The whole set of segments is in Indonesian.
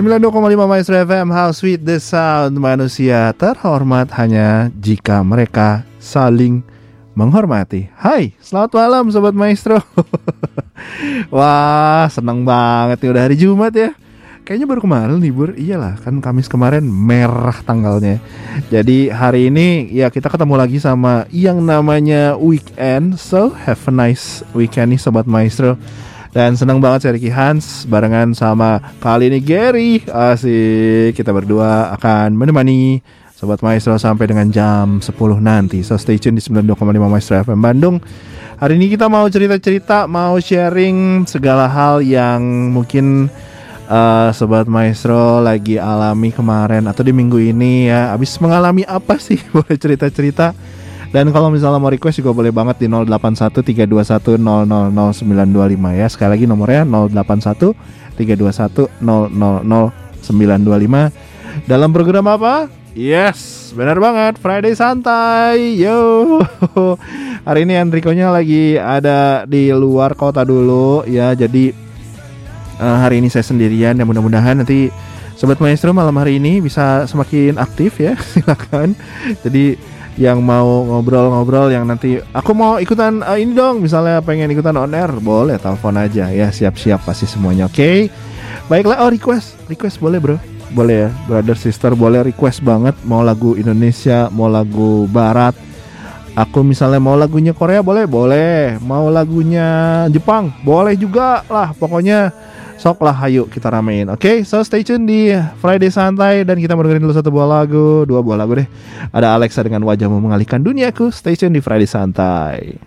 92,5 Maestro FM How sweet the sound. Manusia terhormat hanya jika mereka saling menghormati. Hai, selamat malam Sobat Maestro. Wah, seneng banget nih udah hari Jumat ya. Kayaknya baru kemarin libur. Iyalah, kan Kamis kemarin merah tanggalnya. Jadi hari ini ya kita ketemu lagi sama yang namanya weekend. So, have a nice weekend nih Sobat Maestro dan senang banget saya Ricky Hans barengan sama kali ini Gary. Asik kita berdua akan menemani Sobat Maestro sampai dengan jam 10 nanti. So stay tune di 92,5 Maestro FM Bandung. Hari ini kita mau cerita-cerita Mau sharing segala hal yang mungkin uh, Sobat Maestro lagi alami kemarin Atau di minggu ini ya. Abis mengalami apa sih? Boleh cerita-cerita dan kalau misalnya mau request juga boleh banget di 081321000925 ya. Sekali lagi nomornya 081321000925. Dalam program apa? Yes, benar banget. Friday santai. Yo. Hari ini Enrico-nya lagi ada di luar kota dulu ya. Jadi uh, hari ini saya sendirian dan mudah-mudahan nanti Sobat Maestro malam hari ini bisa semakin aktif ya. Silakan. Jadi yang mau ngobrol-ngobrol yang nanti aku mau ikutan uh, ini dong misalnya pengen ikutan on air boleh telepon aja ya siap-siap pasti semuanya oke okay? baiklah oh request request boleh bro boleh ya brother sister boleh request banget mau lagu Indonesia mau lagu Barat aku misalnya mau lagunya Korea boleh boleh mau lagunya Jepang boleh juga lah pokoknya Sok lah hayu kita ramein Oke? Okay, so stay tune di Friday Santai Dan kita mendengarin dulu satu buah lagu Dua buah lagu deh. Ada Alexa dengan wajahmu mengalihkan duniaku Stay tune di Friday Santai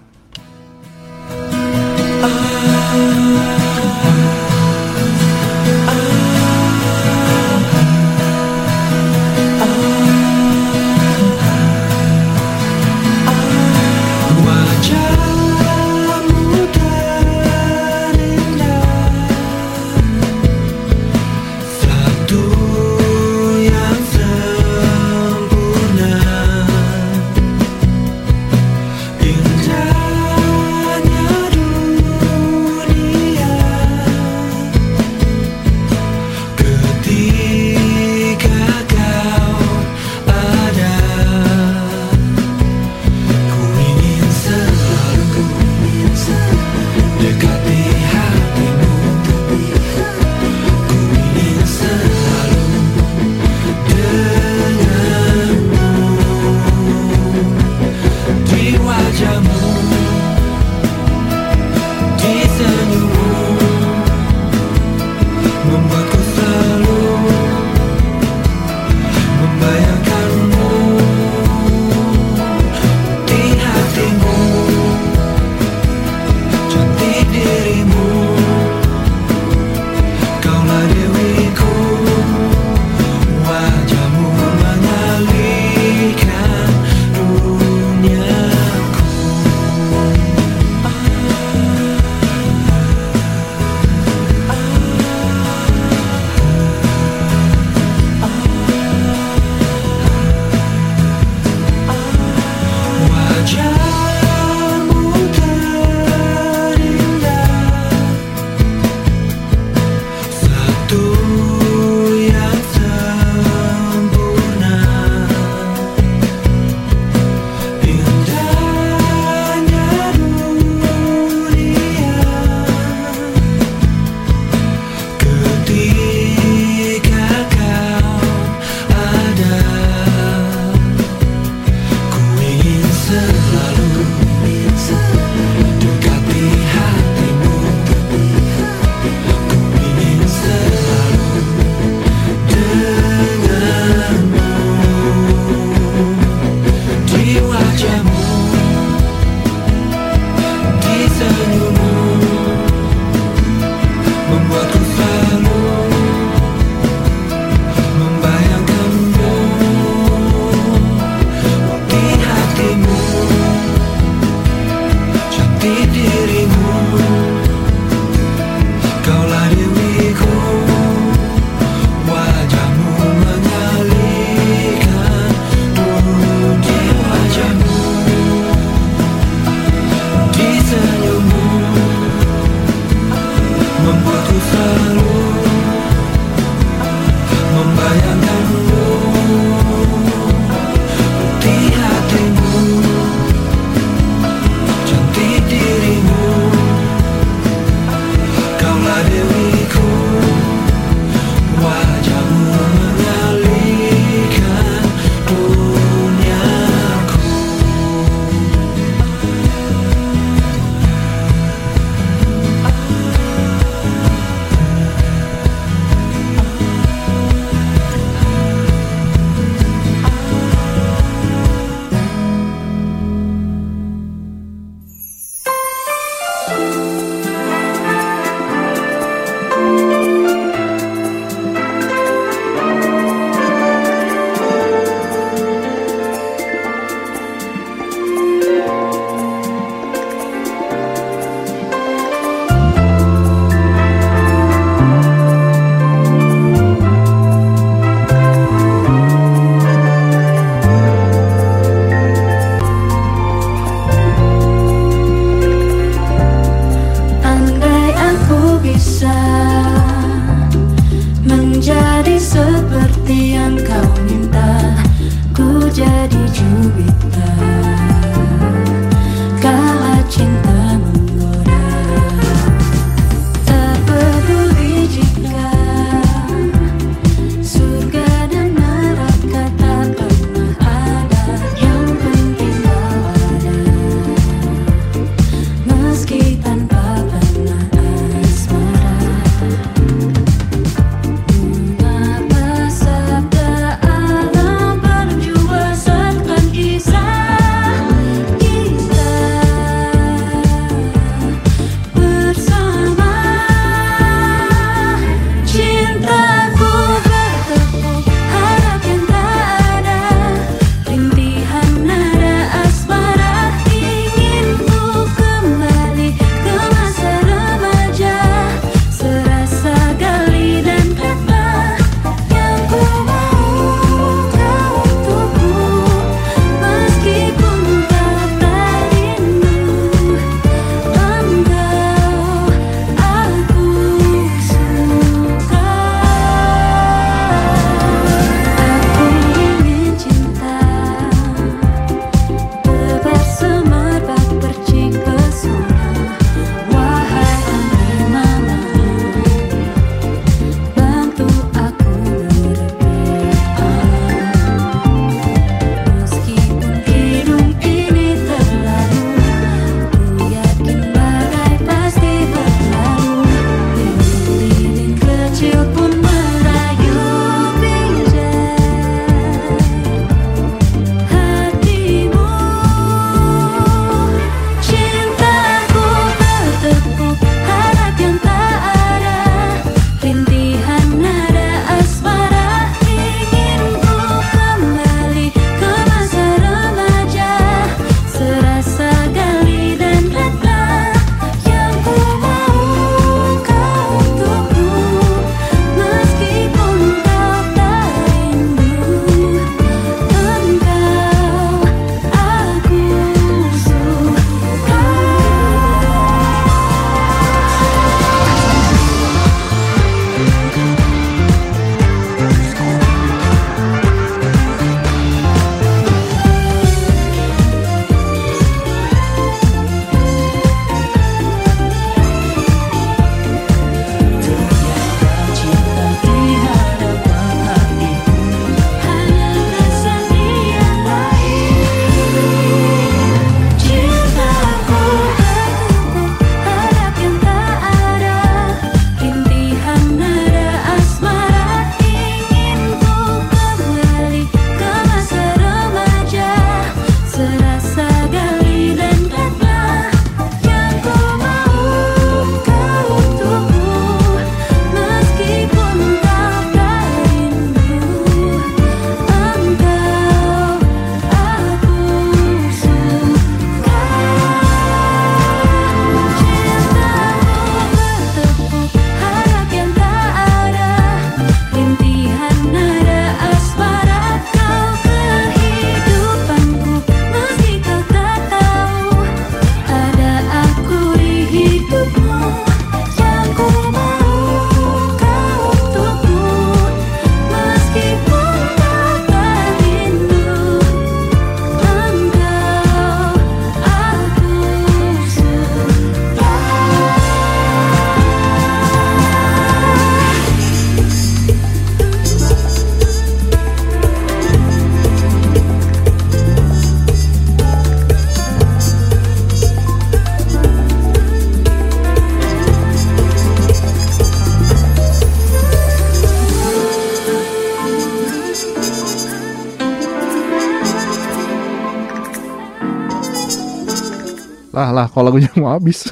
lah kalau lagunya mau habis.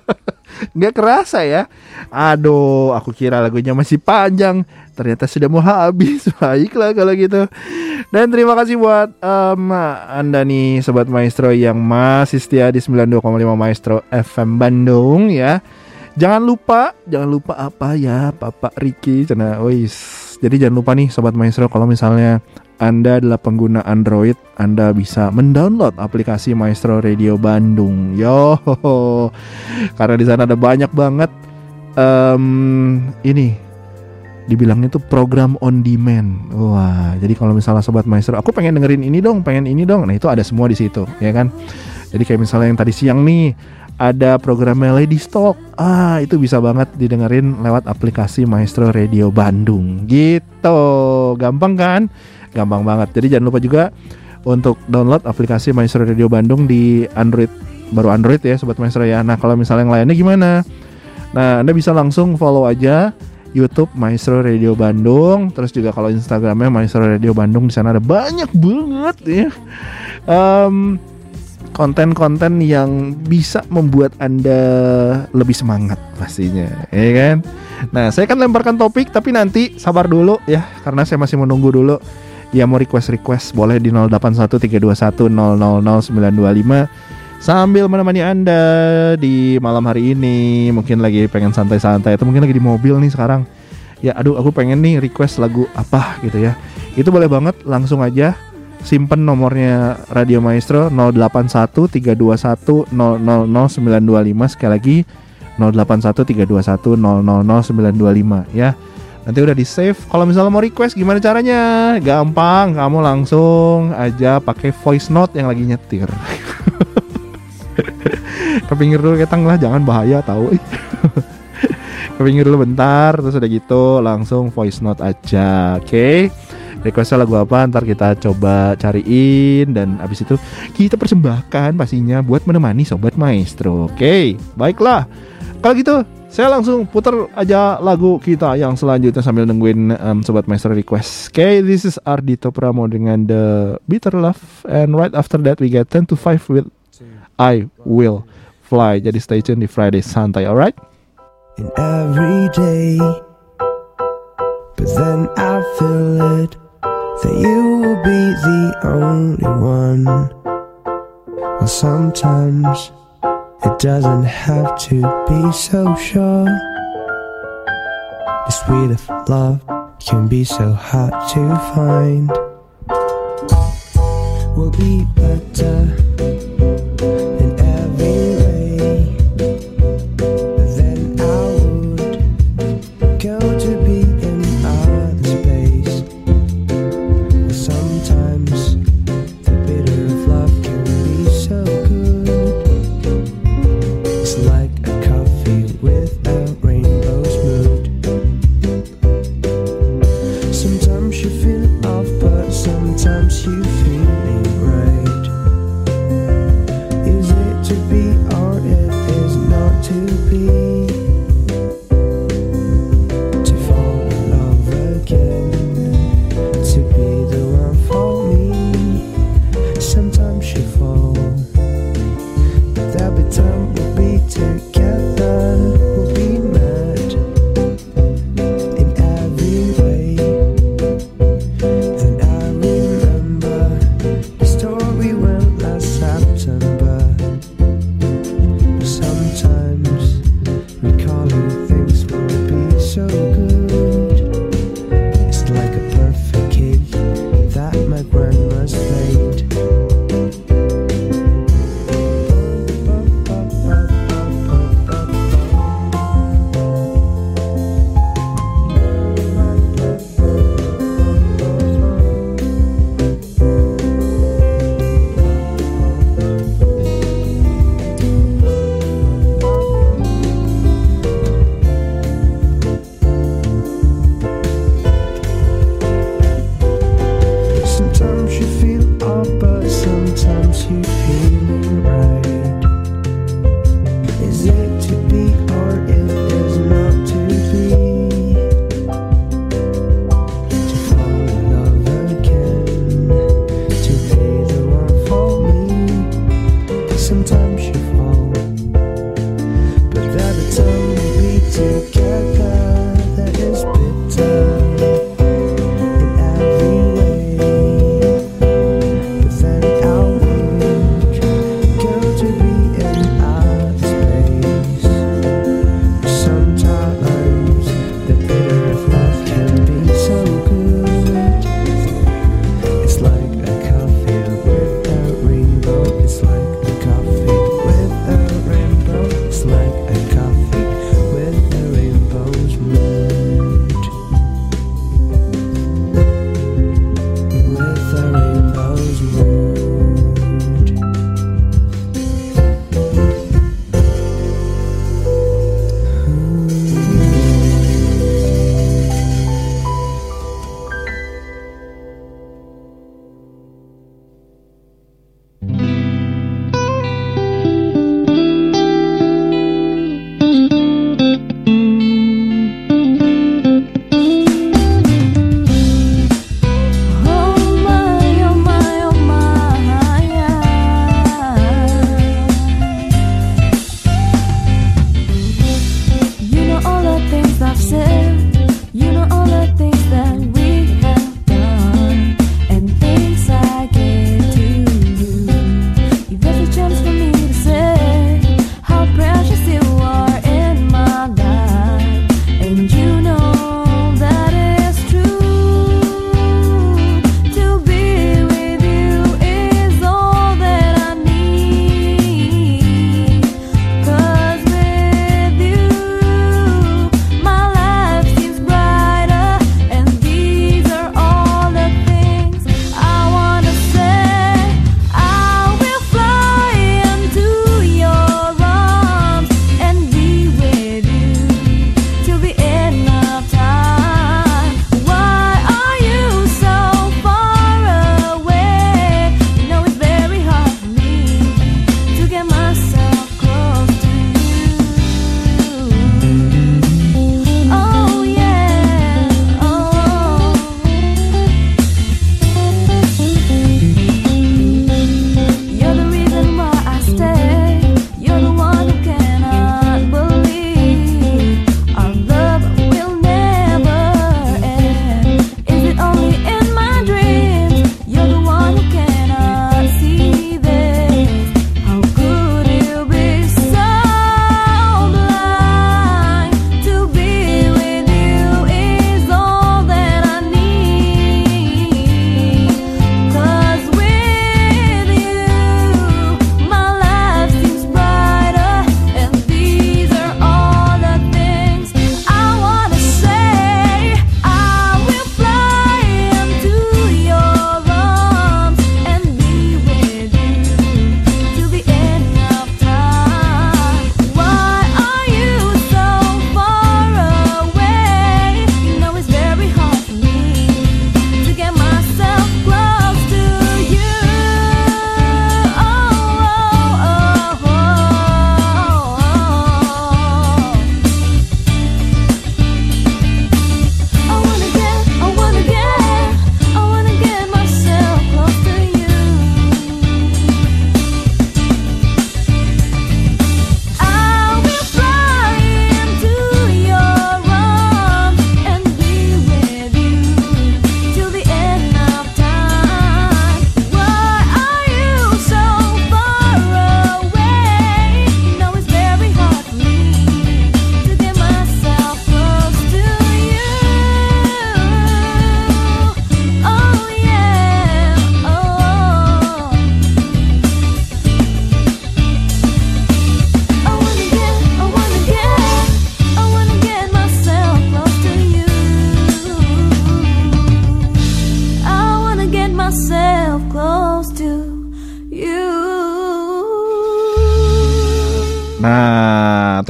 Nggak kerasa ya. Aduh, aku kira lagunya masih panjang. Ternyata sudah mau habis. Baiklah kalau gitu. Dan terima kasih buat um, Anda nih Sobat Maestro yang masih setia di 92,5 Maestro FM Bandung ya. Jangan lupa, jangan lupa apa ya Papa Ricky Cina. Jadi jangan lupa nih Sobat Maestro kalau misalnya anda adalah pengguna Android, Anda bisa mendownload aplikasi Maestro Radio Bandung. Yo, karena di sana ada banyak banget um, ini dibilangnya itu program on demand. Wah, jadi kalau misalnya sobat maestro, aku pengen dengerin ini dong, pengen ini dong. Nah, itu ada semua di situ, ya kan? Jadi kayak misalnya yang tadi siang nih ada programnya Lady Stock. Ah, itu bisa banget didengerin lewat aplikasi Maestro Radio Bandung. Gitu. Gampang kan? Gampang banget. Jadi jangan lupa juga untuk download aplikasi Maestro Radio Bandung di Android baru Android ya sobat Maestro ya. Nah, kalau misalnya yang lainnya gimana? Nah, Anda bisa langsung follow aja YouTube Maestro Radio Bandung, terus juga kalau Instagramnya Maestro Radio Bandung di sana ada banyak banget ya. Em, konten-konten yang bisa membuat Anda lebih semangat pastinya, ya kan? Nah, saya akan lemparkan topik tapi nanti sabar dulu ya karena saya masih menunggu dulu. Ya mau request-request boleh di 081321000925 sambil menemani Anda di malam hari ini. Mungkin lagi pengen santai-santai atau mungkin lagi di mobil nih sekarang. Ya, aduh aku pengen nih request lagu apa gitu ya. Itu boleh banget langsung aja simpen nomornya Radio Maestro 081321000925 sekali lagi 081321000925 ya. Nanti udah di save. Kalau misalnya mau request gimana caranya? Gampang, kamu langsung aja pakai voice note yang lagi nyetir. Kepinggir dulu ketang lah, jangan bahaya tahu. Kepinggir dulu bentar, terus udah gitu langsung voice note aja, oke? Requestnya lagu apa? Ntar kita coba cariin dan abis itu kita persembahkan pastinya buat menemani sobat maestro. Oke, baiklah. Kalau gitu saya langsung putar aja lagu kita yang selanjutnya sambil nungguin em, sobat maestro request. Oke, this is Ardito Pramo dengan The Bitter Love and right after that we get 10 to 5 with I Will Fly. Jadi stay tune di Friday Santai, alright? in every day. But then I feel it that you will be the only one. Well, sometimes it doesn't have to be so sure. The sweet of love can be so hard to find. We'll be better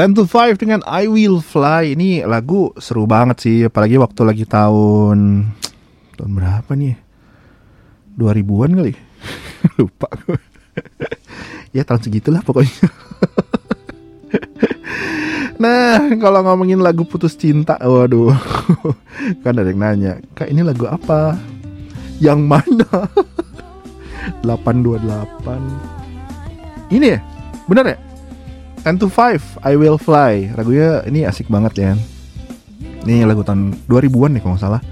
10 to 5 dengan I Will Fly ini lagu seru banget sih, apalagi waktu lagi tahun tahun berapa nih? 2000-an kali. Lupa gue. ya tahun segitulah pokoknya. nah, kalau ngomongin lagu putus cinta, waduh. kan ada yang nanya, "Kak, ini lagu apa?" Yang mana? 828. Ini ya? Bener ya? 10 to 5 I Will Fly. Lagunya ini asik banget ya Ini lagu tahun 2000-an nih kalau nggak salah.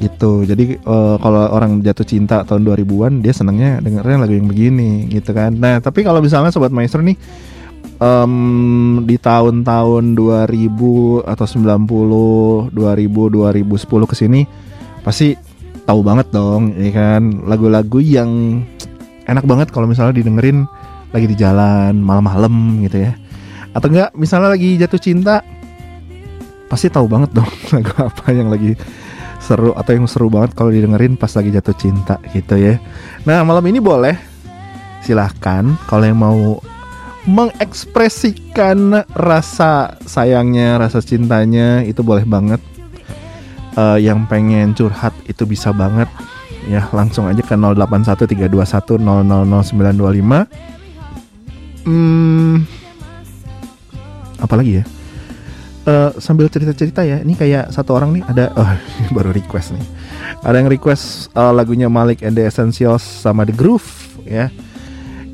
Gitu. Jadi eh, kalau orang jatuh cinta tahun 2000-an Dia senengnya dengerin lagu yang begini gitu kan. Nah tapi kalau misalnya Sobat Maestro nih em, Di tahun-tahun 2000 atau 90 2000, 2010 ke sini Pasti tahu banget dong ya kan Lagu-lagu yang enak banget kalau misalnya didengerin lagi di jalan malam-malam gitu ya. Atau enggak misalnya lagi jatuh cinta pasti tahu banget dong lagu apa yang lagi seru atau yang seru banget kalau didengerin pas lagi jatuh cinta gitu ya. Nah malam ini boleh. Silahkan kalau yang mau mengekspresikan rasa sayangnya rasa cintanya itu boleh banget. Eh, yang pengen curhat itu bisa banget. Ya langsung aja ke 081321000925 Hmm, apa lagi ya? Eh, sambil cerita-cerita ya, ini kayak satu orang nih ada, oh baru request nih. Ada yang request eh, lagunya Malik and the Essentials sama The Groove ya.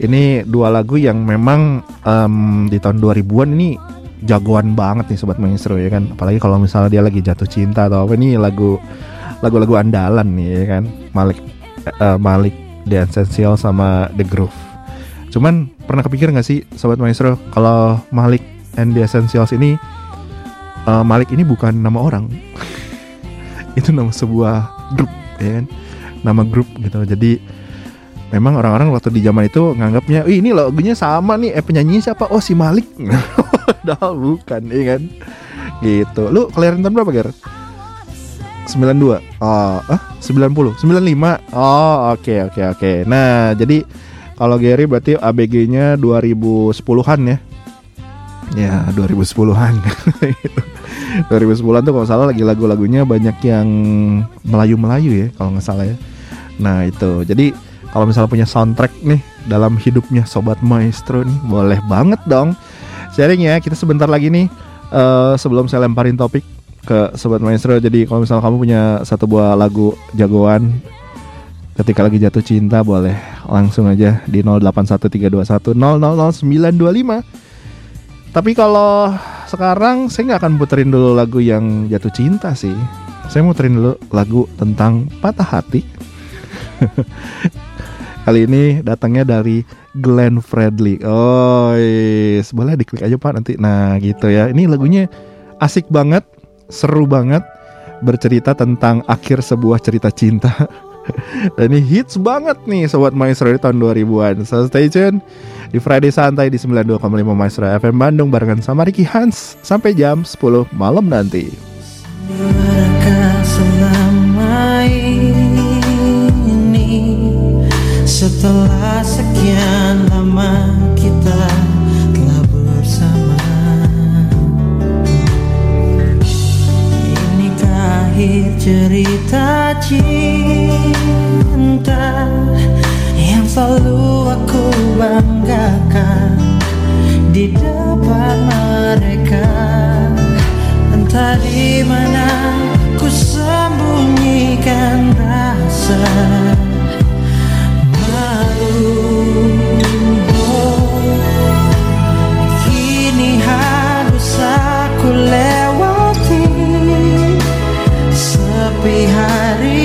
Ini dua lagu yang memang em, di tahun 2000-an ini jagoan banget nih sobat maestro ya kan. Apalagi kalau misalnya dia lagi jatuh cinta atau apa ini lagu lagu-lagu andalan nih ya kan. Malik eh, Malik The Essentials sama The Groove. Cuman pernah kepikir nggak sih sobat maestro kalau Malik and the Essentials ini eh, Malik ini bukan nama orang. Itu nama sebuah grup ya kan. Nama grup gitu. Jadi memang orang-orang waktu di zaman itu nganggapnya, "Ih, ini lagunya sama nih, eh penyanyinya siapa? Oh, si Malik." Padahal bukan, ya kan? Gitu. Lu kelahiran tahun berapa, Ger? 92. Oh, ah, 90. 95. Oh, oke oke oke. Nah, jadi kalau Gary berarti ABG-nya 2010-an ya. Ya, 2010-an. Gitu. 2010-an tuh kalau salah lagi lagu-lagunya banyak yang Melayu-Melayu ya, kalau nggak salah ya. Nah, itu. Jadi kalau misalnya punya soundtrack nih dalam hidupnya Sobat Maestro nih, boleh banget dong sharing ya. Kita sebentar lagi nih eh, sebelum saya lemparin topik ke Sobat Maestro. Jadi kalau misalnya kamu punya satu buah lagu jagoan ketika lagi jatuh cinta boleh langsung aja di 081321000925. Tapi kalau sekarang saya nggak akan puterin dulu lagu yang jatuh cinta sih. Saya mau puterin dulu lagu tentang patah hati. Kali ini datangnya dari Glenn Fredly. Oh, yes. boleh diklik aja Pak nanti. Nah, gitu ya. Ini lagunya asik banget, seru banget, bercerita tentang akhir sebuah cerita cinta. Dan ini hits banget nih Sobat Maestro di tahun 2000-an. So stay tune di Friday Santai di 92,5 Maestro FM Bandung barengan sama Ricky Hans sampai jam 10 malam nanti. Ini Setelah sekian lama kita telah bersama Inikah cerita cinta Yang selalu aku banggakan Di depan mereka. Entah di mana ku sembunyikan rasa sepi hariku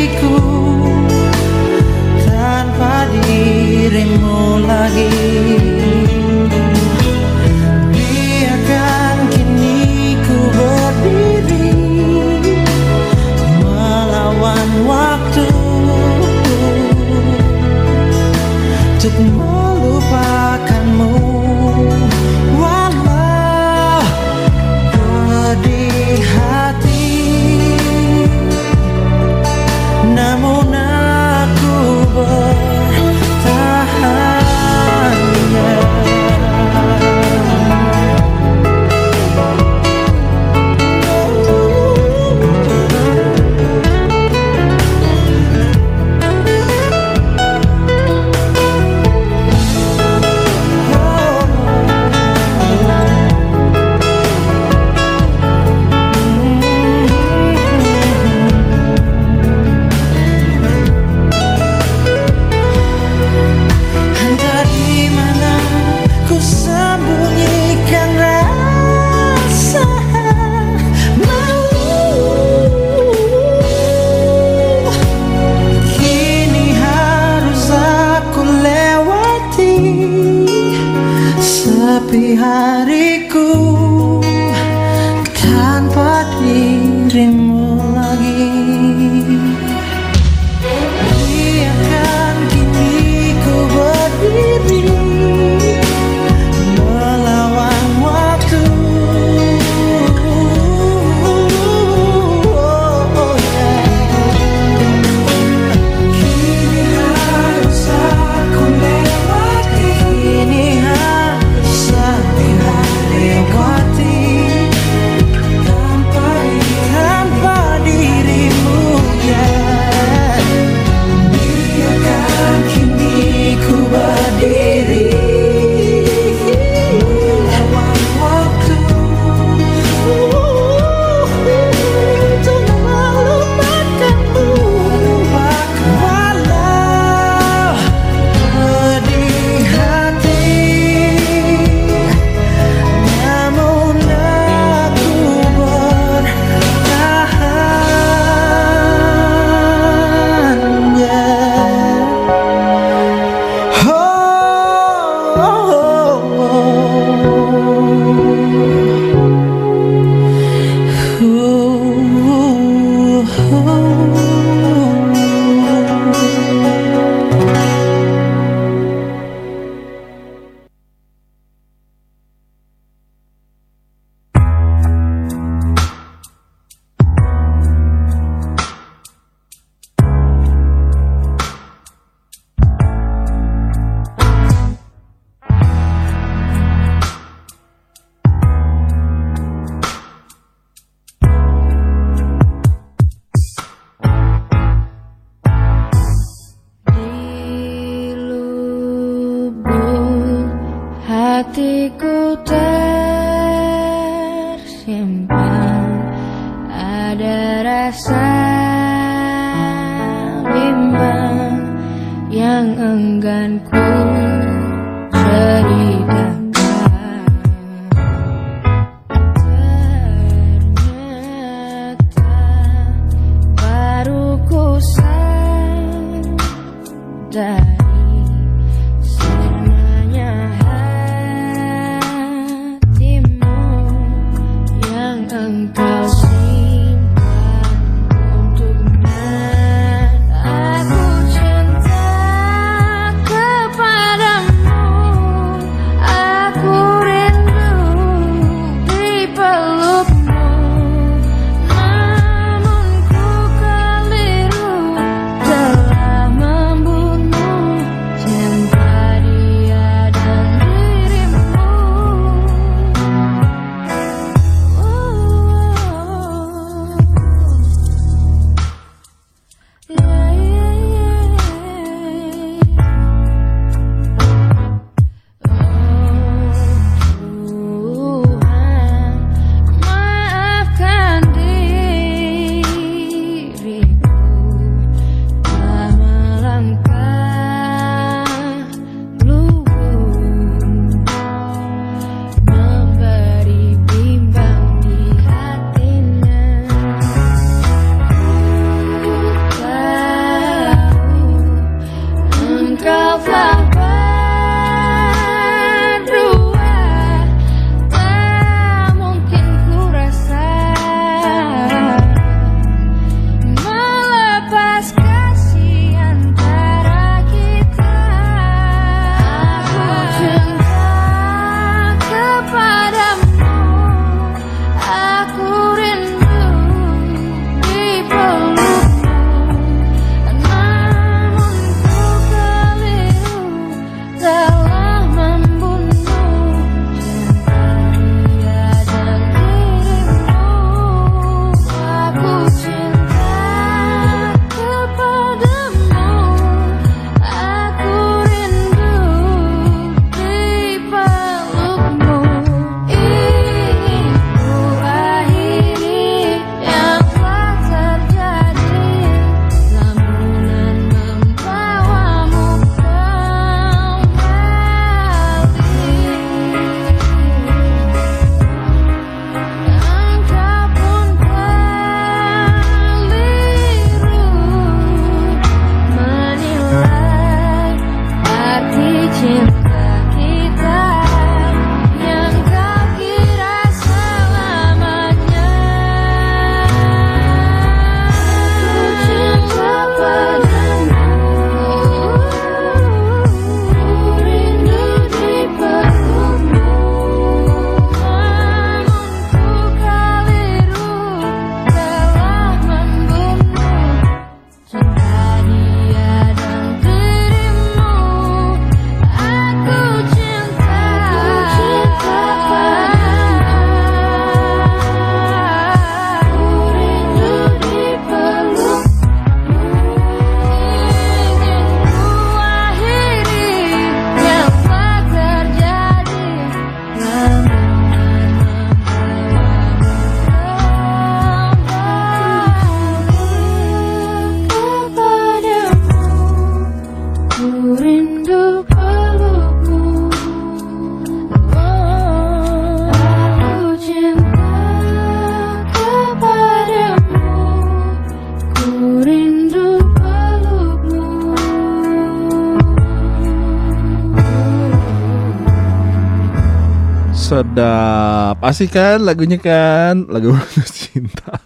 Sedap. Asik kan lagunya kan? Lagu cinta.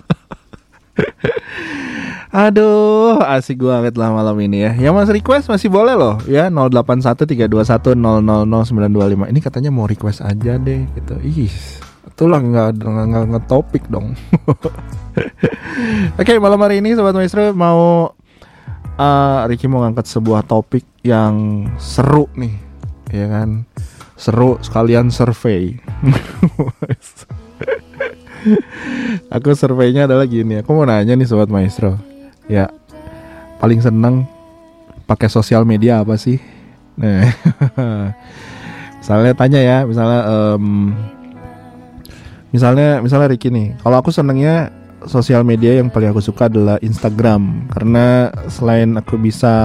Aduh, asik banget lah malam ini ya. Yang mas request masih boleh loh ya 081321000925. Ini katanya mau request aja deh gitu. Ih, itulah nggak nggak nggak ngetopik dong. Oke, malam hari ini sobat maestro mau eh Ricky mau ngangkat sebuah topik yang seru nih, ya kan? Seru sekalian survei. aku surveinya adalah gini. Aku mau nanya nih sobat maestro. Ya, paling seneng pakai sosial media apa sih? Nah, misalnya tanya ya, misalnya em, misalnya misalnya Ricky nih. Kalau aku senengnya sosial media yang paling aku suka adalah Instagram karena selain aku bisa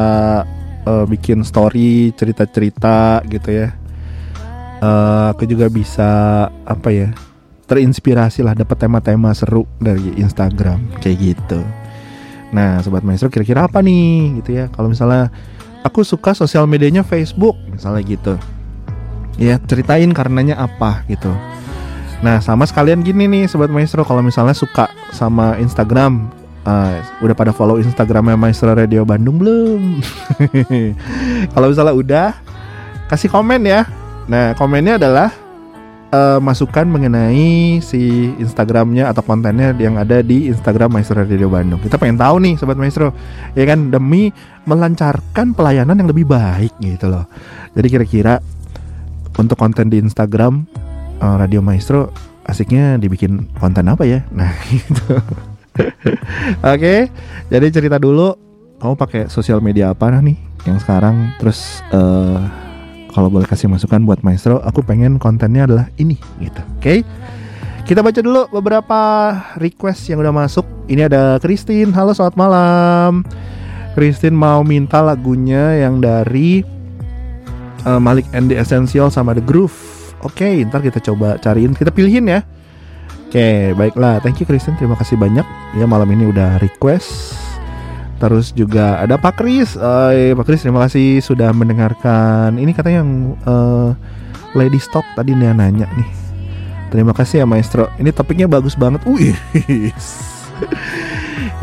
eh, bikin story cerita-cerita gitu ya. Eh, aku juga bisa apa ya terinspirasi lah dapat tema-tema seru dari Instagram kayak gitu. Nah, sobat maestro kira-kira apa nih gitu ya? Kalau misalnya aku suka sosial medianya Facebook misalnya gitu. Ya, ceritain karenanya apa gitu. Nah, sama sekalian gini nih sobat maestro kalau misalnya suka sama Instagram eh, udah pada follow Instagramnya Maestro Radio Bandung belum? kalau misalnya udah kasih komen ya. Nah, komennya adalah eh, masukan mengenai si Instagramnya atau kontennya yang ada di Instagram Maestro Radio Bandung. Kita pengen tahu nih, sobat Maestro, ya kan demi melancarkan pelayanan yang lebih baik gitu loh. Jadi kira-kira untuk konten di Instagram eh, Radio Maestro asiknya dibikin konten apa ya? Nah, gitu. Oke, jadi cerita dulu kamu pakai sosial media apa nih yang sekarang terus eh kalau boleh kasih masukan buat Maestro, aku pengen kontennya adalah ini gitu. Oke. Kita baca dulu beberapa request yang udah masuk. Ini ada Christine. Halo, selamat malam. Christine mau minta lagunya yang dari eh, Malik and the Essential sama The Groove. Oke, ntar kita coba cariin, kita pilihin ya. Oke, baiklah. Thank you Christine, terima kasih banyak. Ya malam ini udah request. Terus juga ada Pak Kris. Eh, Pak Kris terima kasih sudah mendengarkan. Ini katanya yang eh, Lady Stock tadi dia nanya nih. Terima kasih ya Maestro. Ini topiknya bagus banget. Wih.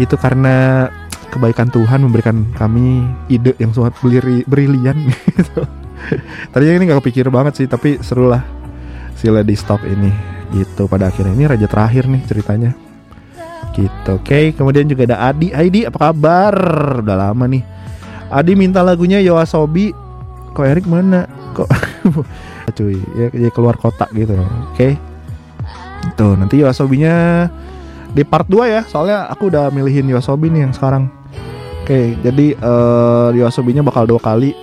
Itu karena kebaikan Tuhan memberikan kami ide yang sangat brili- brilian gitu. Tadinya ini nggak kepikir banget sih, tapi seru lah si Lady Stop ini gitu. Pada akhirnya ini raja terakhir nih ceritanya gitu oke? Kemudian juga ada Adi. Adi apa kabar? Udah lama nih. Adi minta lagunya Yoasobi kok Erik mana? Kok cuy ya, ya keluar kota gitu oke? Tuh nanti Yoasobinya di part 2 ya soalnya aku udah milihin Yoasobi nih yang sekarang. Oke jadi eh Yoasobinya bakal dua kali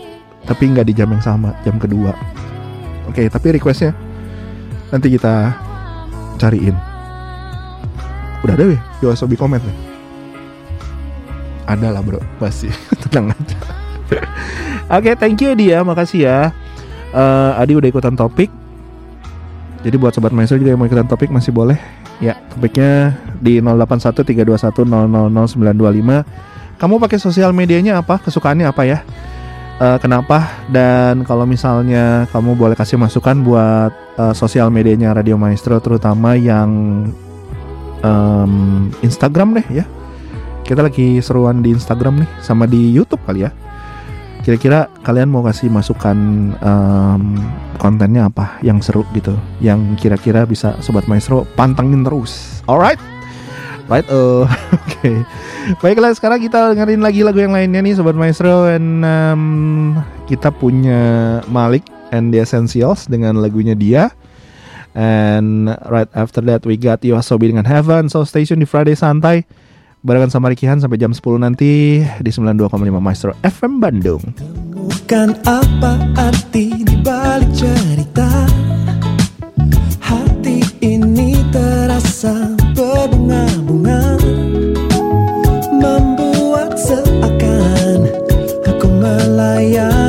tapi nggak di jam yang sama jam kedua. Oke tapi requestnya nanti kita cariin udah ada ya Yoasobi komen nih ada lah bro. Pasti tenang aja. Oke thank you dia makasih ya. Eh, Adi udah ikutan topik. Jadi buat sobat maestro juga yang mau ikutan topik masih boleh. Ya topiknya di 081321000925 kamu pakai sosial medianya apa? Kesukaannya apa ya? Eh, kenapa? Dan kalau misalnya kamu boleh kasih masukan buat eh, sosial medianya Radio Maestro terutama yang em, Instagram deh ya. Kita lagi seruan di Instagram nih sama di YouTube kali ya. Kira-kira kalian mau kasih masukan em, kontennya apa yang seru gitu, yang kira-kira bisa sobat maestro pantengin terus. Alright, right? Oh, oke. Baiklah, sekarang kita dengerin lagi lagu yang lainnya nih sobat maestro. And em, kita punya Malik and the Essentials dengan lagunya dia. And right after that we got Yoasobi dengan Heaven. So stay tune di Friday Santai. Barengan sama Rikihan sampai jam 10 nanti Di 92,5 Maestro FM Bandung. Bukan apa arti di balik cerita. Hati ini terasa berbunga-bunga. Membuat seakan aku melayang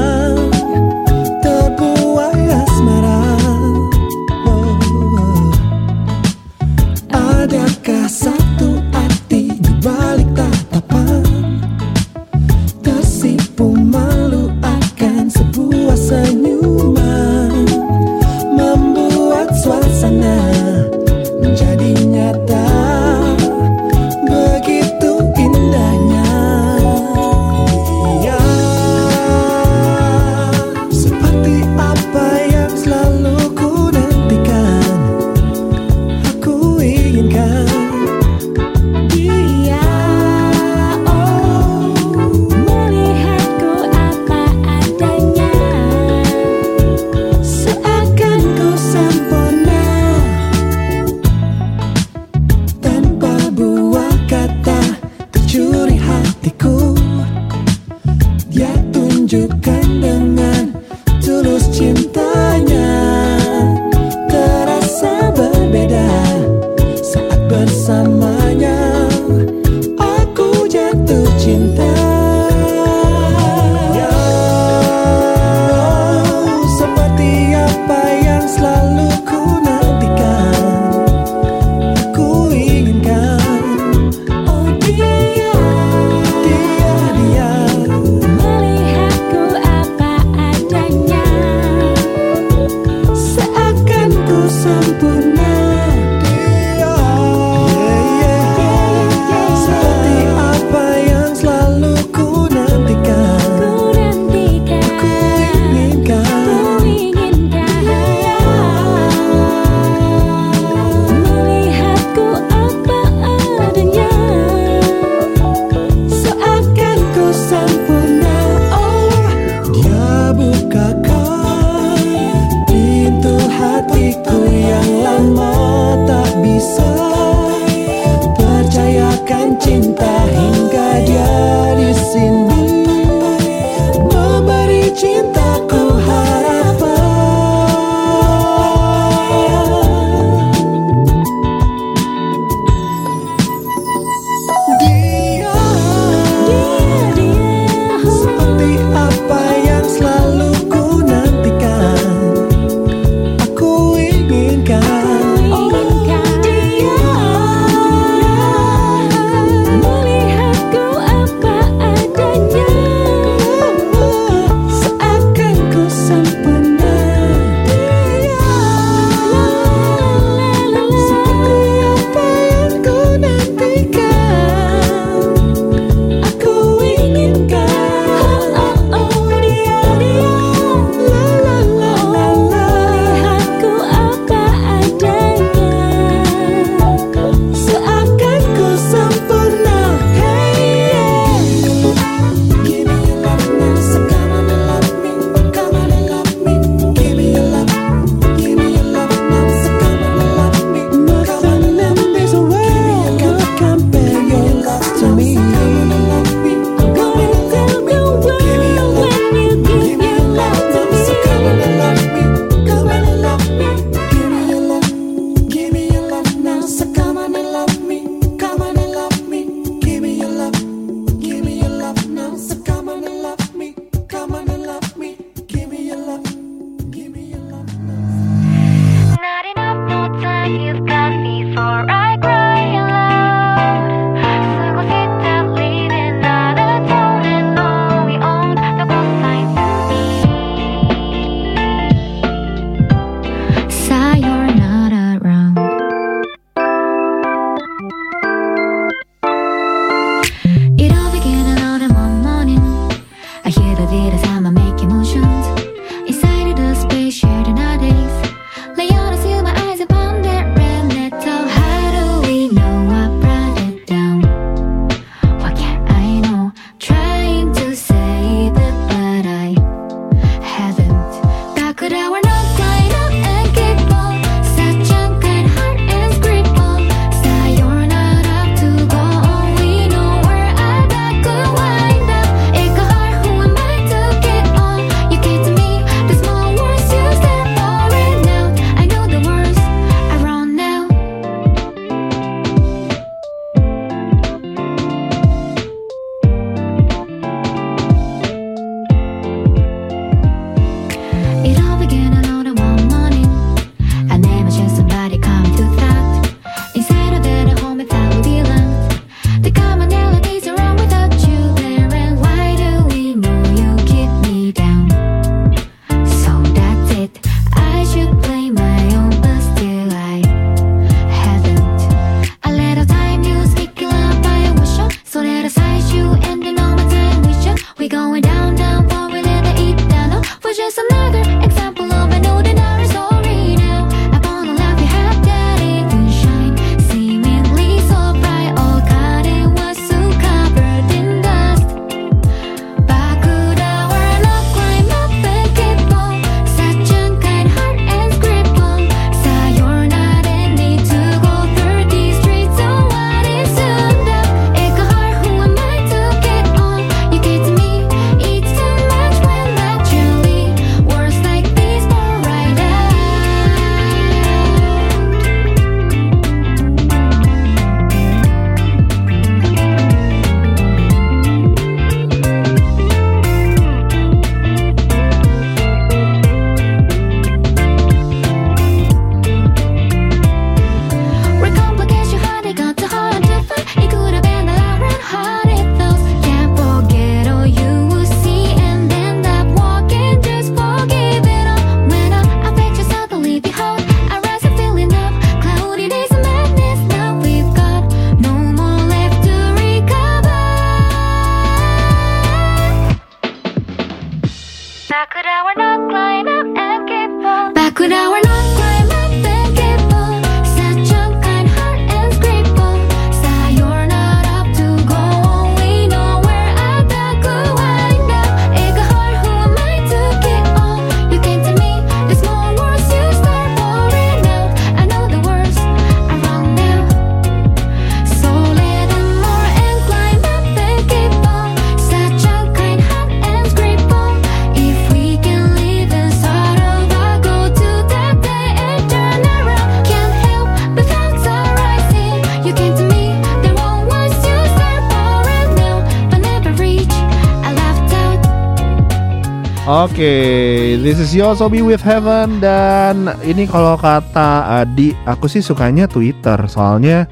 is Yosobi with Heaven dan ini kalau kata Adi, aku sih sukanya Twitter soalnya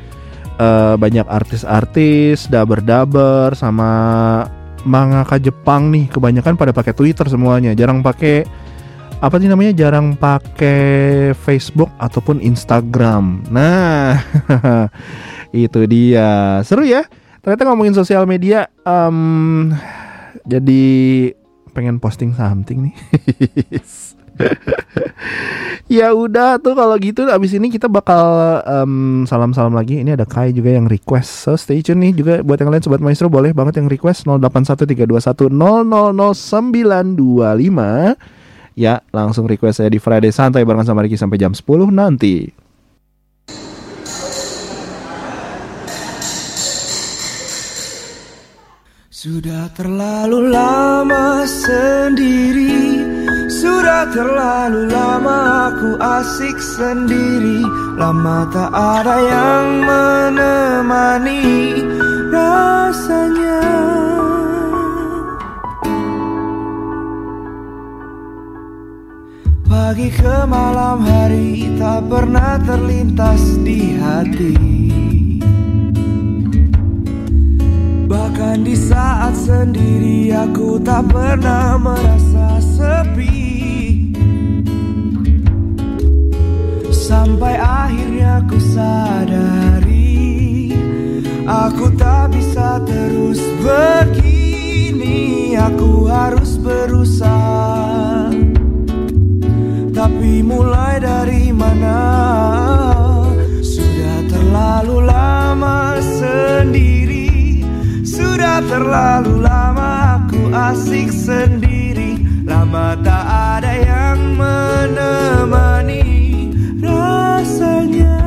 eh, banyak artis-artis, daber-daber sama mangaka Jepang nih kebanyakan pada pakai Twitter semuanya, jarang pakai apa sih namanya jarang pakai Facebook ataupun Instagram. Nah, itu dia seru ya. Ternyata ngomongin sosial media, em, jadi pengen posting something nih. ya udah tuh kalau gitu abis ini kita bakal em, salam-salam lagi. Ini ada Kai juga yang request. So stay tune nih juga buat yang lain sobat maestro boleh banget yang request 081321000925. Ya, langsung request saya di Friday santai barengan sama Ricky sampai jam 10 nanti. Sudah terlalu lama sendiri. Sudah terlalu lama aku asik sendiri. Lama tak ada yang menemani rasanya. Pagi ke malam hari tak pernah terlintas di hati Bahkan di saat sendiri aku tak pernah merasa sepi. Sampai akhirnya ku sadari Aku tak bisa terus begini. Aku harus berusaha. Tapi mulai dari terlalu lama aku asik sendiri. Lama tak ada yang menemani rasanya.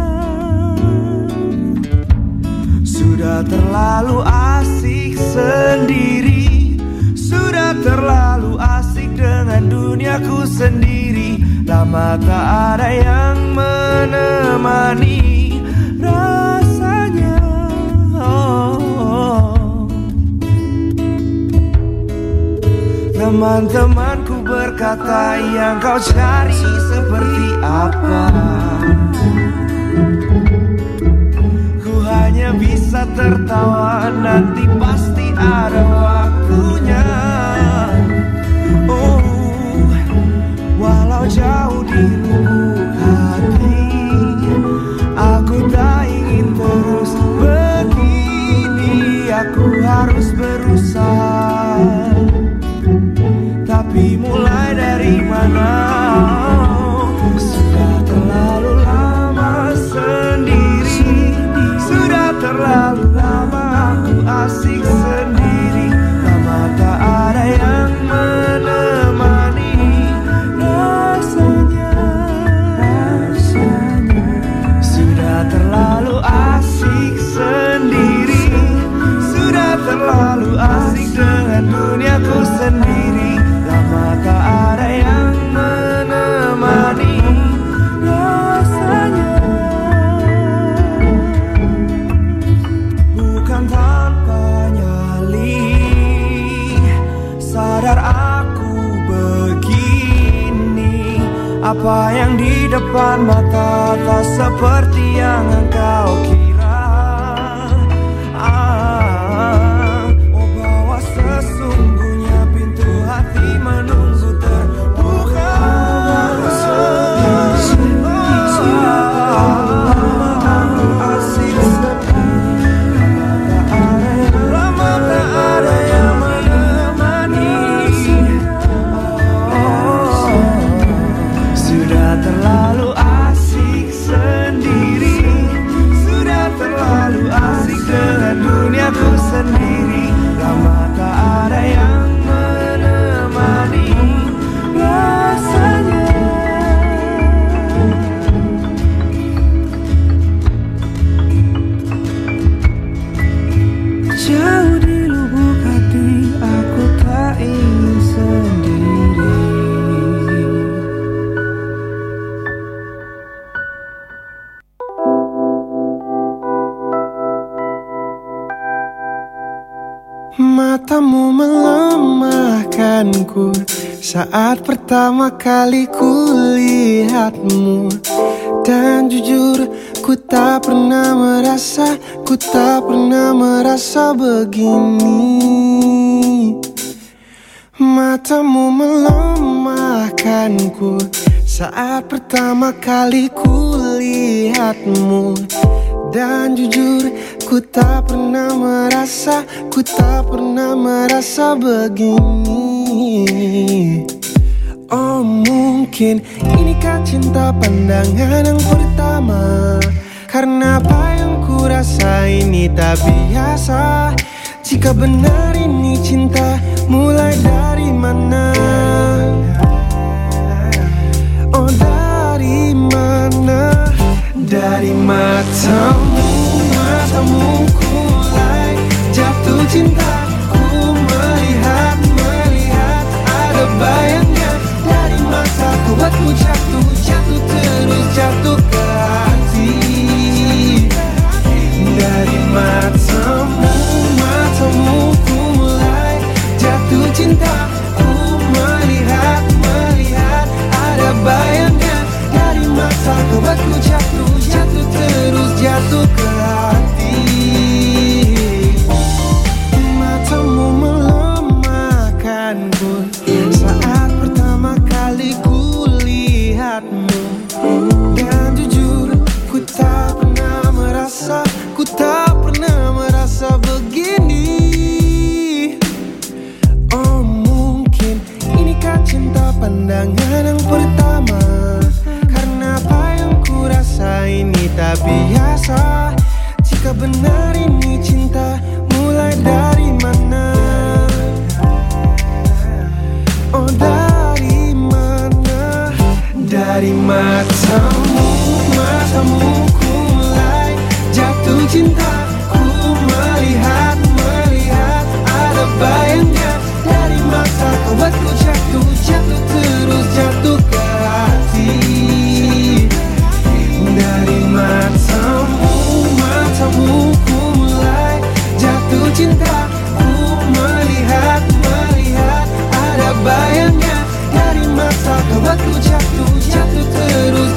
Sudah terlalu asik sendiri. Sudah terlalu asik dengan duniaku sendiri. Lama tak ada yang menemani Teman-temanku berkata yang kau cari seperti apa? Ku hanya bisa tertawa nanti pasti ada waktunya. Oh, walau jauh di lubuk Apa yang di depan mata tak seperti yang engkau kira Matamu melemahkanku saat pertama kali kulihatmu. Dan jujur ku tak pernah merasa, ku tak pernah merasa begini. Matamu melemahkanku saat pertama kali kulihatmu. Dan jujur Ku tak pernah merasa, ku tak pernah merasa begini. Oh mungkin inikah cinta pandangan yang pertama? Karena apa yang ku rasa ini tak biasa? Jika benar ini cinta mulai dari mana? Oh dari mana? Dari matamu padamu mulai jatuh cinta Ku melihat, melihat. Ada bayangnya Dari mata ku buatku jatuh, jatuh terus jatuh ke hati. Dari matamu, matamu ku mulai jatuh cinta Ku melihat, melihat. Ada bayangnya Dari mata ku buatku jatuh, jatuh terus jatuh ke hati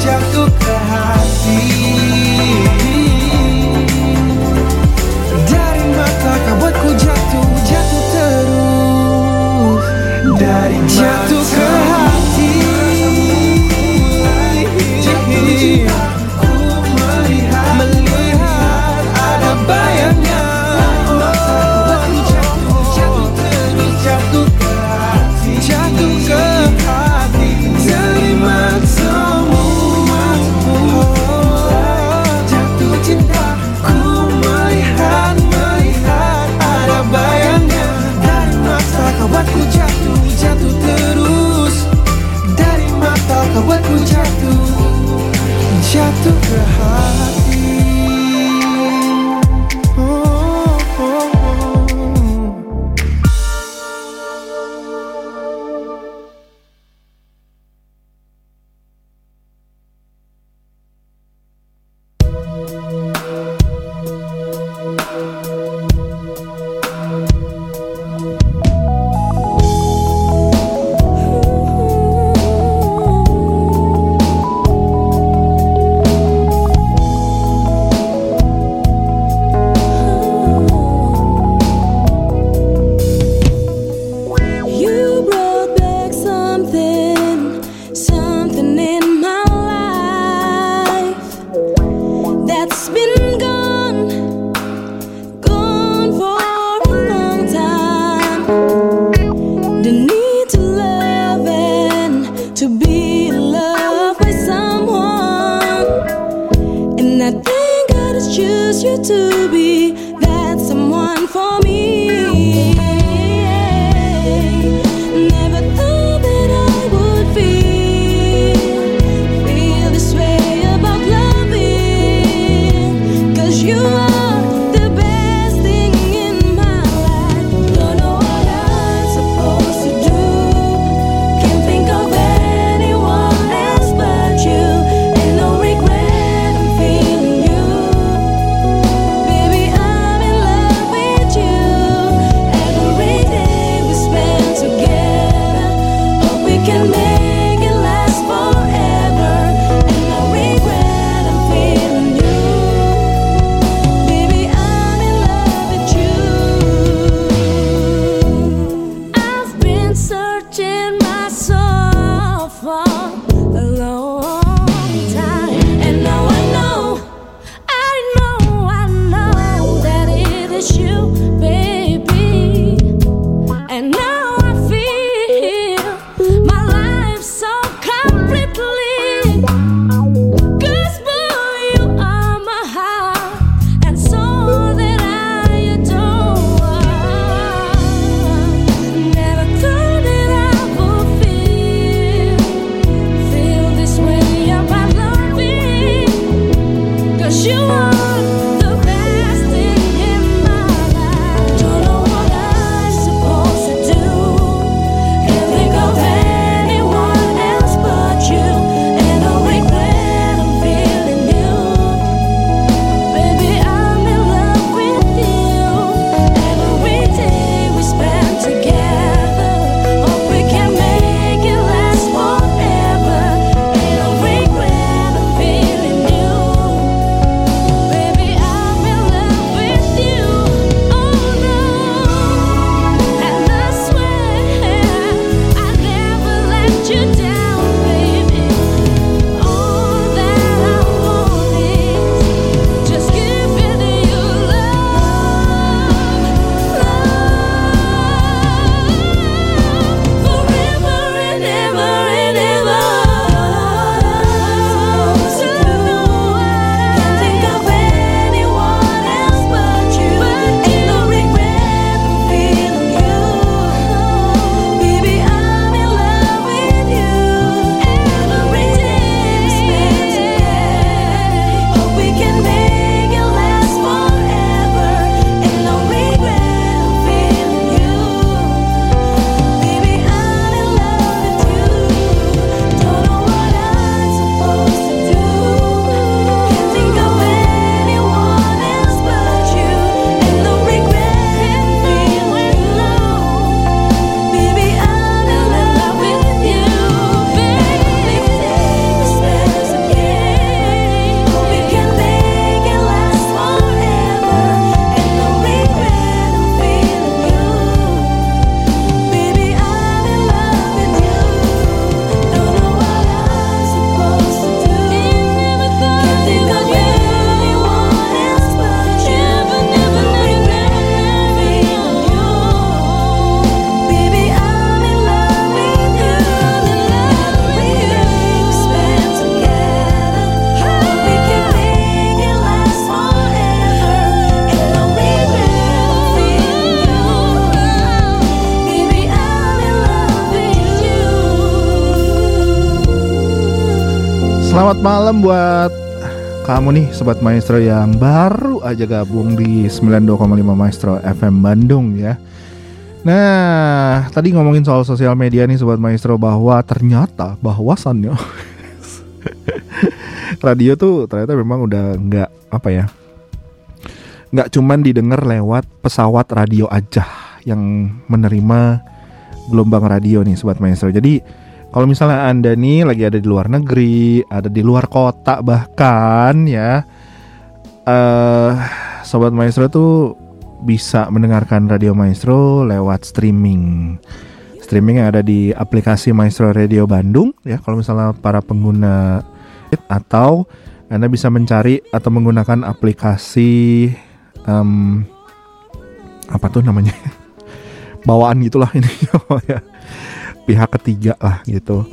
jatuh ke hati buat kamu nih Sobat Maestro yang baru aja gabung di 92,5 Maestro FM Bandung ya. Nah tadi ngomongin soal sosial media nih Sobat Maestro bahwa ternyata bahwasannya Radio tuh ternyata memang udah nggak apa ya nggak cuman didengar lewat pesawat radio aja yang menerima gelombang radio nih Sobat Maestro. Jadi kalau misalnya Anda nih lagi ada di luar negeri, ada di luar kota bahkan ya, eh Sobat Maestro tuh bisa mendengarkan Radio Maestro lewat streaming. Streaming yang ada di aplikasi Maestro Radio Bandung ya. Kalau misalnya para pengguna atau Anda bisa mencari atau menggunakan aplikasi em, apa tuh namanya? Bawaan gitulah ini ya pihak ketiga lah gitu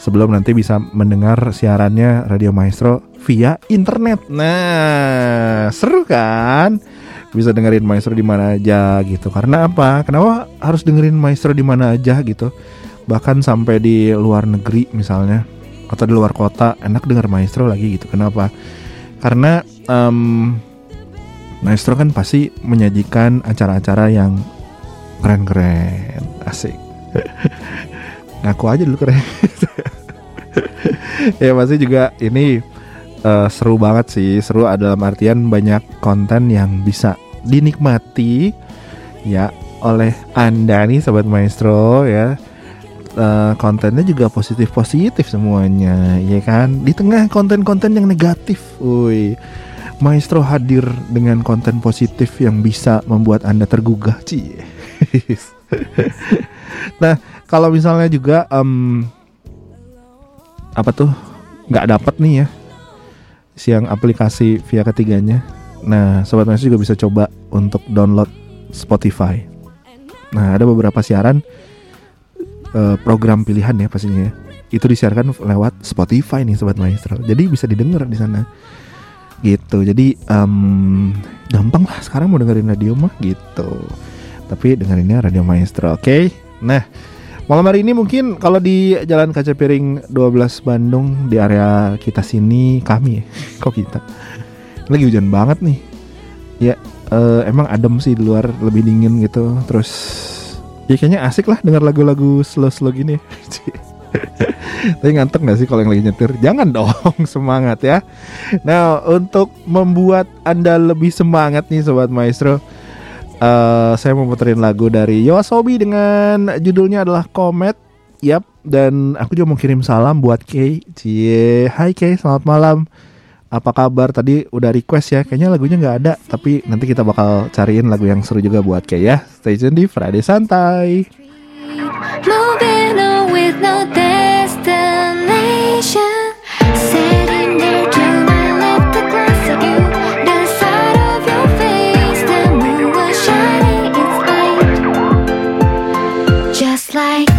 sebelum nanti bisa mendengar siarannya Radio Maestro via internet. Nah, seru kan? Bisa dengerin Maestro di mana aja gitu. Karena apa? Kenapa harus dengerin Maestro di mana aja gitu? Bahkan sampai di luar negeri misalnya atau di luar kota enak denger Maestro lagi gitu. Kenapa? Karena em, Maestro kan pasti menyajikan acara-acara yang keren-keren, asik. Ngaku aja dulu keren. ya pasti juga ini eh, seru banget sih. Seru dalam artian banyak konten yang bisa dinikmati ya oleh Anda nih sobat maestro ya. Eh, kontennya juga positif-positif semuanya, ya kan? Di tengah konten-konten yang negatif, woi. Maestro hadir dengan konten positif yang bisa membuat Anda tergugah, Ci. nah, kalau misalnya juga em, apa tuh nggak dapat nih ya siang aplikasi via ketiganya. Nah, sobat maestro juga bisa coba untuk download Spotify. Nah, ada beberapa siaran eh, program pilihan ya pastinya. ya. Itu disiarkan lewat Spotify nih sobat maestro. Jadi bisa didengar di sana. Gitu. Jadi em, gampang lah sekarang mau dengerin radio mah gitu. Tapi dengerinnya Radio Maestro, oke? Nah, malam hari ini mungkin kalau di Jalan Kaca Piring 12 Bandung di area kita sini kami, kok kita lagi hujan banget nih. Ya, eh, emang adem sih di luar lebih dingin gitu. Terus ya kayaknya asik lah dengar lagu-lagu slow-slow gini. Tapi ngantuk gak sih kalau yang lagi nyetir? Jangan dong, semangat ya. Nah, untuk membuat Anda lebih semangat nih Sobat Maestro, eh, saya mau puterin lagu dari Yoasobi dengan judulnya adalah Comet. Yap, dan aku juga mau kirim salam buat Kay. Cie, hai Kay, selamat malam. Apa kabar? Tadi udah request ya, kayaknya lagunya nggak ada. Tapi nanti kita bakal cariin lagu yang seru juga buat Kay ya. Stay tune di Friday Santai. Moving on with no destination. Like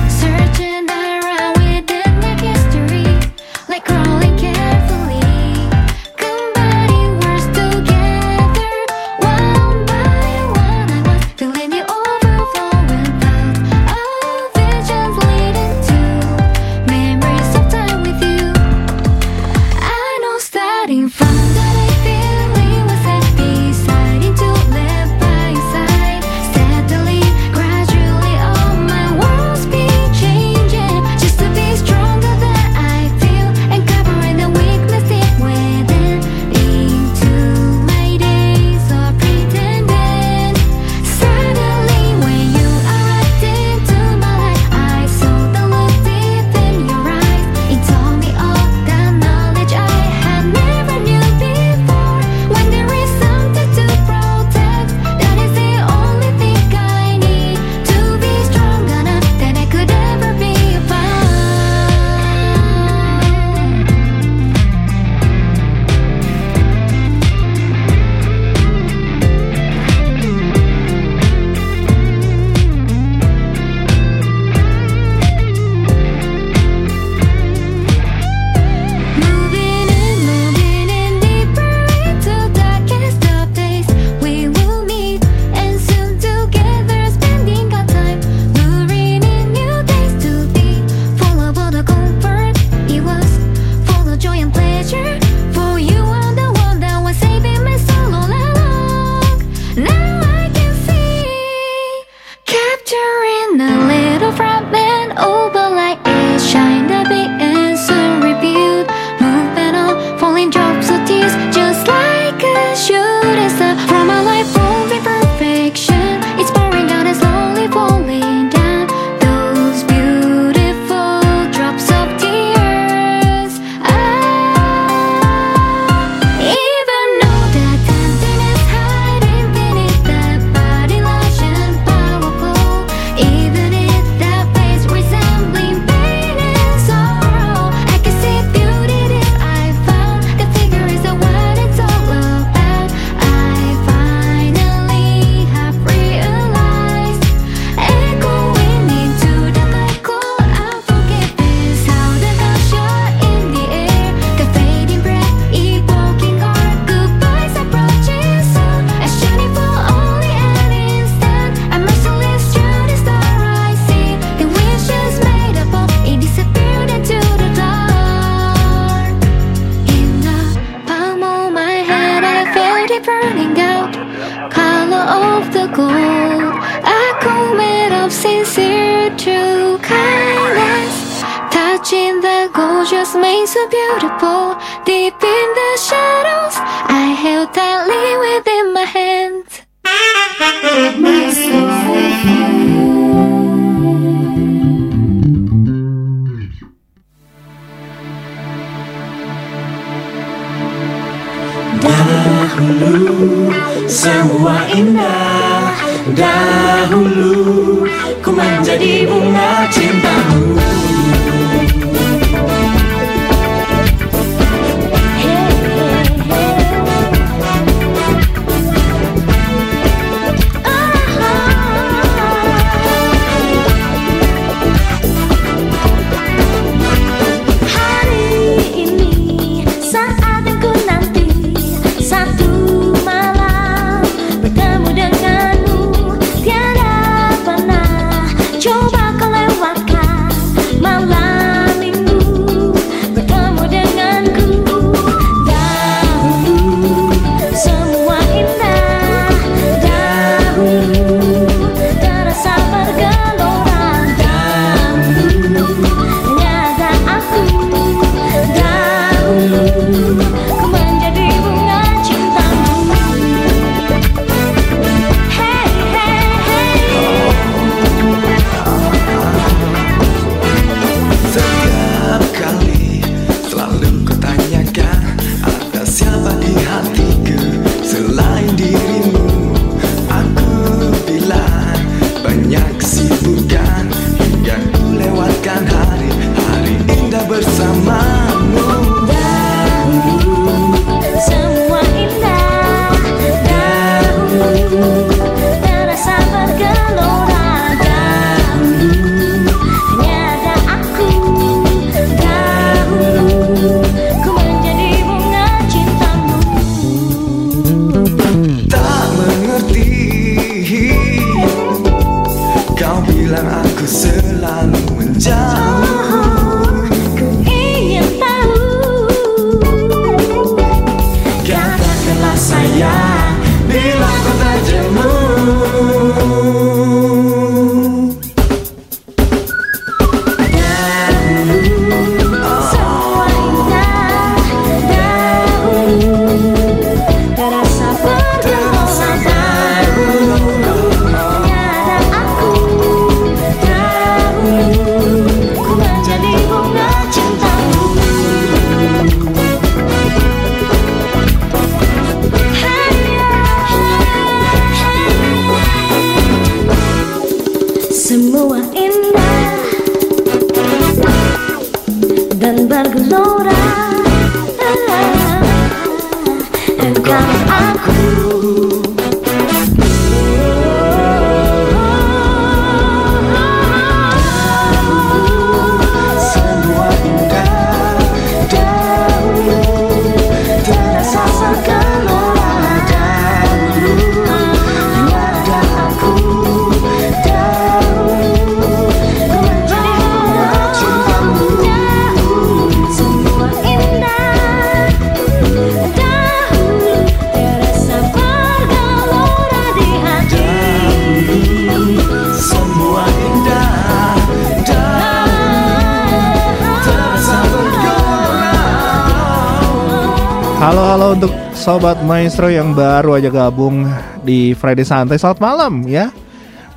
Halo halo untuk sobat maestro yang baru aja gabung di Friday Santai. Selamat malam ya.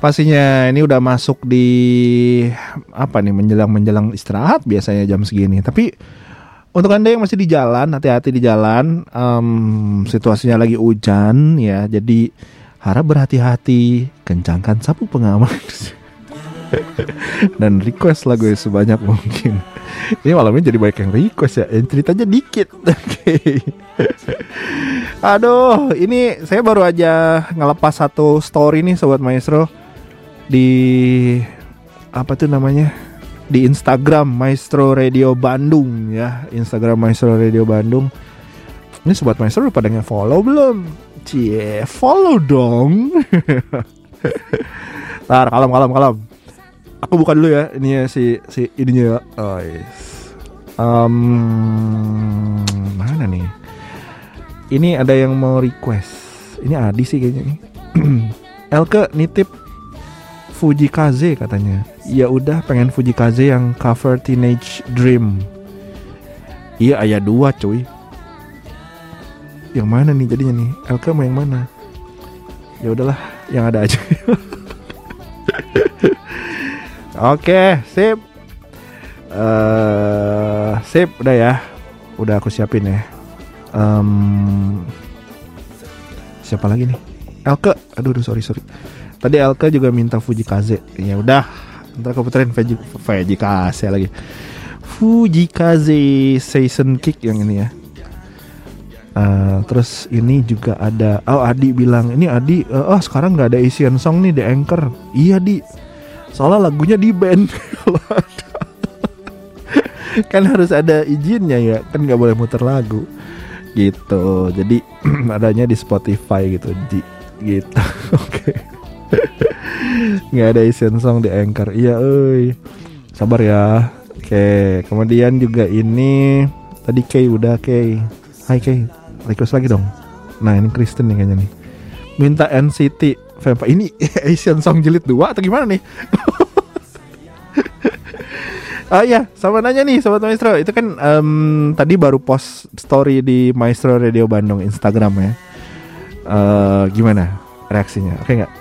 Pastinya ini udah masuk di apa nih menjelang menjelang istirahat biasanya jam segini. Tapi untuk anda yang masih di jalan, hati-hati di jalan. Em, situasinya lagi hujan ya, jadi harap berhati-hati. Kencangkan sapu pengaman dan request lagu sebanyak mungkin. Ini malamnya jadi banyak yang request ya. Yang ceritanya dikit. Aduh, ini saya baru aja ngelepas satu story nih sobat maestro di apa tuh namanya? Di Instagram Maestro Radio Bandung ya. Instagram Maestro Radio Bandung. Ini sobat maestro udah pada nge-follow belum? Cie, follow dong. Ntar kalem kalem kalem. Aku buka dulu ya ini ya si si ininya ya. Oh, yes. Em, mana nih? Ini ada yang mau request. Ini Adi sih kayaknya nih. Elke nitip Fujikaze katanya. Ya udah pengen Fujikaze yang cover Teenage Dream. Iya ayah dua cuy. Yang mana nih jadinya nih? LK mau yang mana? Ya udahlah, yang ada aja. Oke, sip. eh sip, udah ya. Udah aku siapin ya. Em, siapa lagi nih? Elke. Aduh, aduh, sorry, sorry. Tadi Elke juga minta Fujikaze. Ya udah, ntar aku puterin Fuji, Fujikaze lagi. Fujikaze Season Kick yang ini ya. Eh, terus ini juga ada oh Adi bilang ini Adi eh, oh sekarang nggak ada Asian song nih di Anchor iya di soalnya lagunya di band. Kan harus ada izinnya ya. Kan nggak boleh muter lagu. Gitu. Jadi adanya di Spotify gitu. Di gitu. Oke. Nggak ada Asian song di Anchor. Iya euy. Sabar ya. Oke. Kemudian juga ini. Tadi Kay udah Kay. Hai Kay. Request lagi dong. Nah ini Kristen nih kayaknya nih. Minta NCT Vampire ini Asian Song Jilid 2 atau gimana nih Ah iya, sama nanya nih Sobat Maestro Itu kan em, tadi baru post story di Maestro Radio Bandung Instagram ya Eh, Gimana reaksinya? Oke nggak?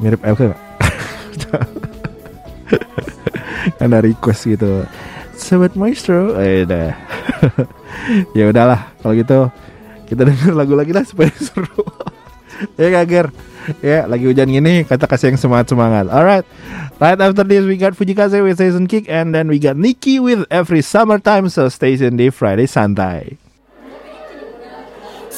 Mirip LK nggak? Ada request gitu Sobat Maestro eh. Ya udahlah Kalau gitu Kita denger lagu lagi lah supaya seru Ya kager Ya lagi hujan gini Kata kasih yang semangat-semangat Alright Right after this we got Fujikaze with Season Kick And then we got Nikki with Every Summertime So stay tuned di Friday Santai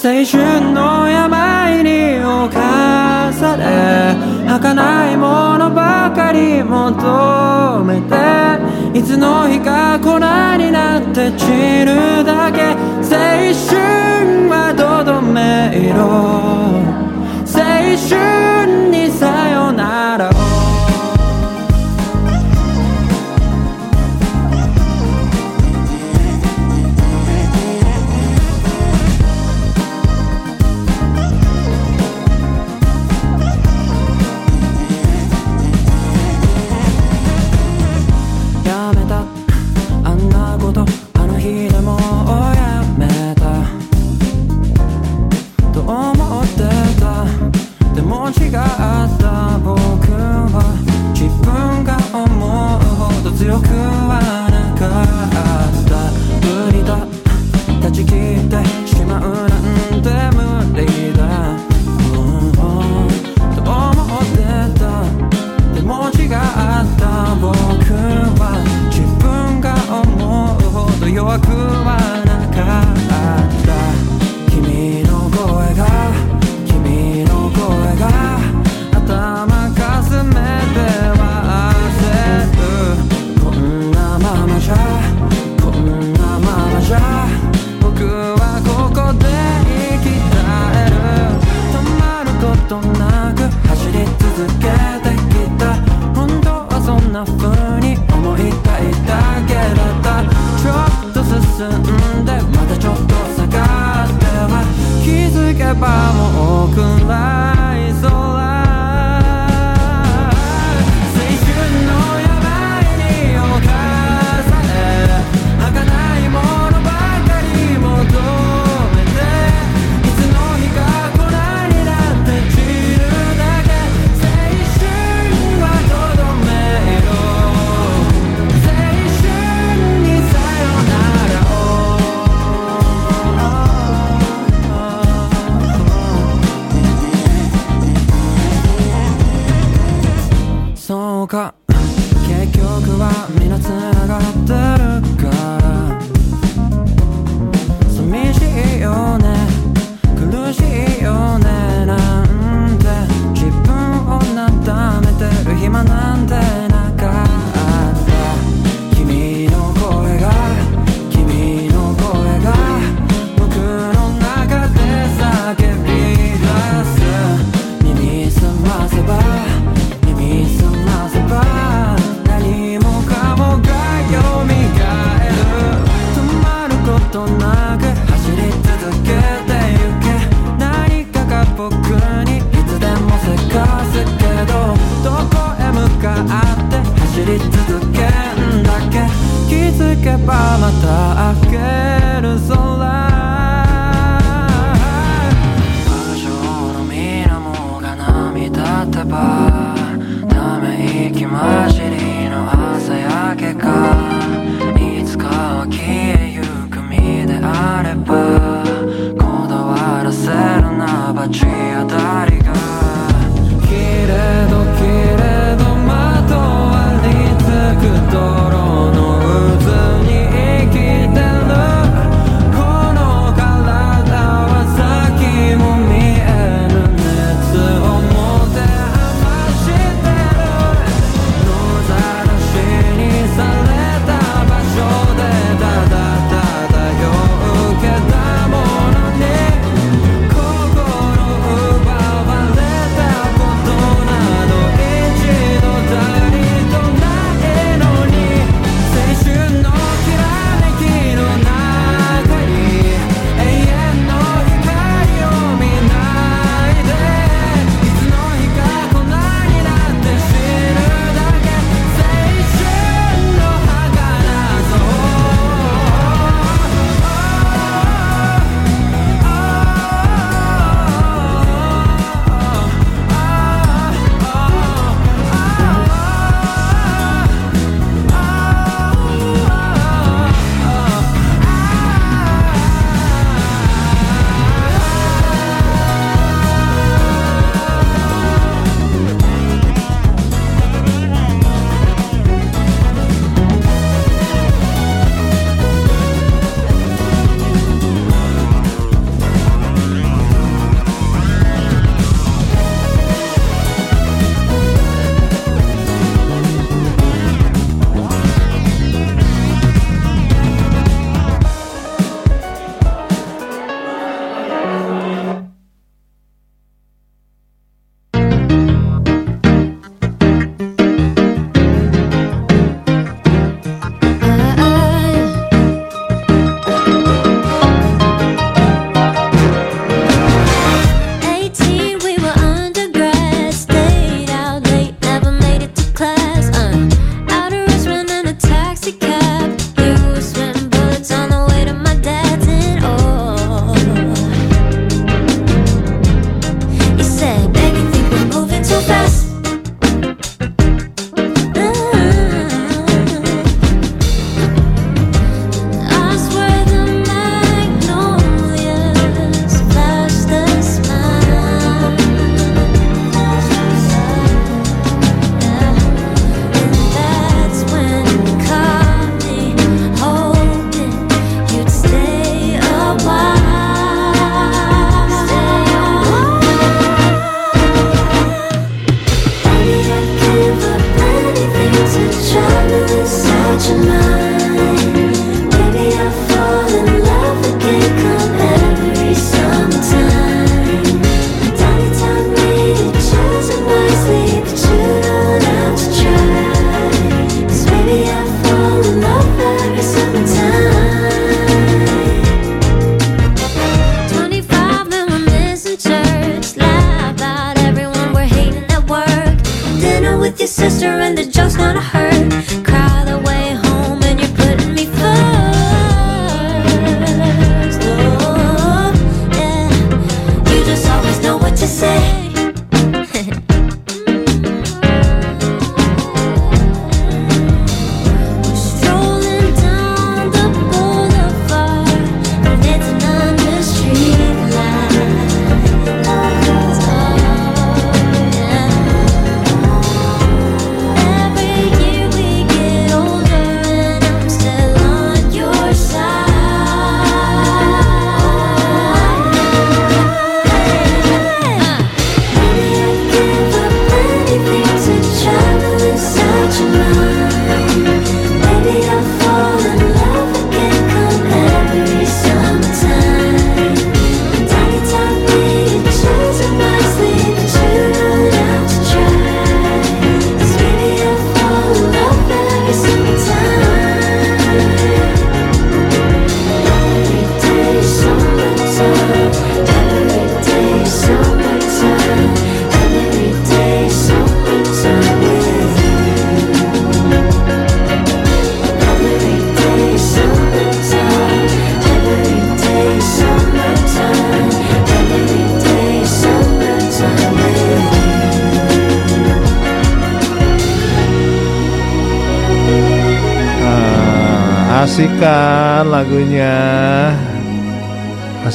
青春の病に侵され儚いものばかり求めていつの日か粉になって散るだけ青春はどどめ色 青春にさよなら。をあって走り続けんだけ。気づけばまた明け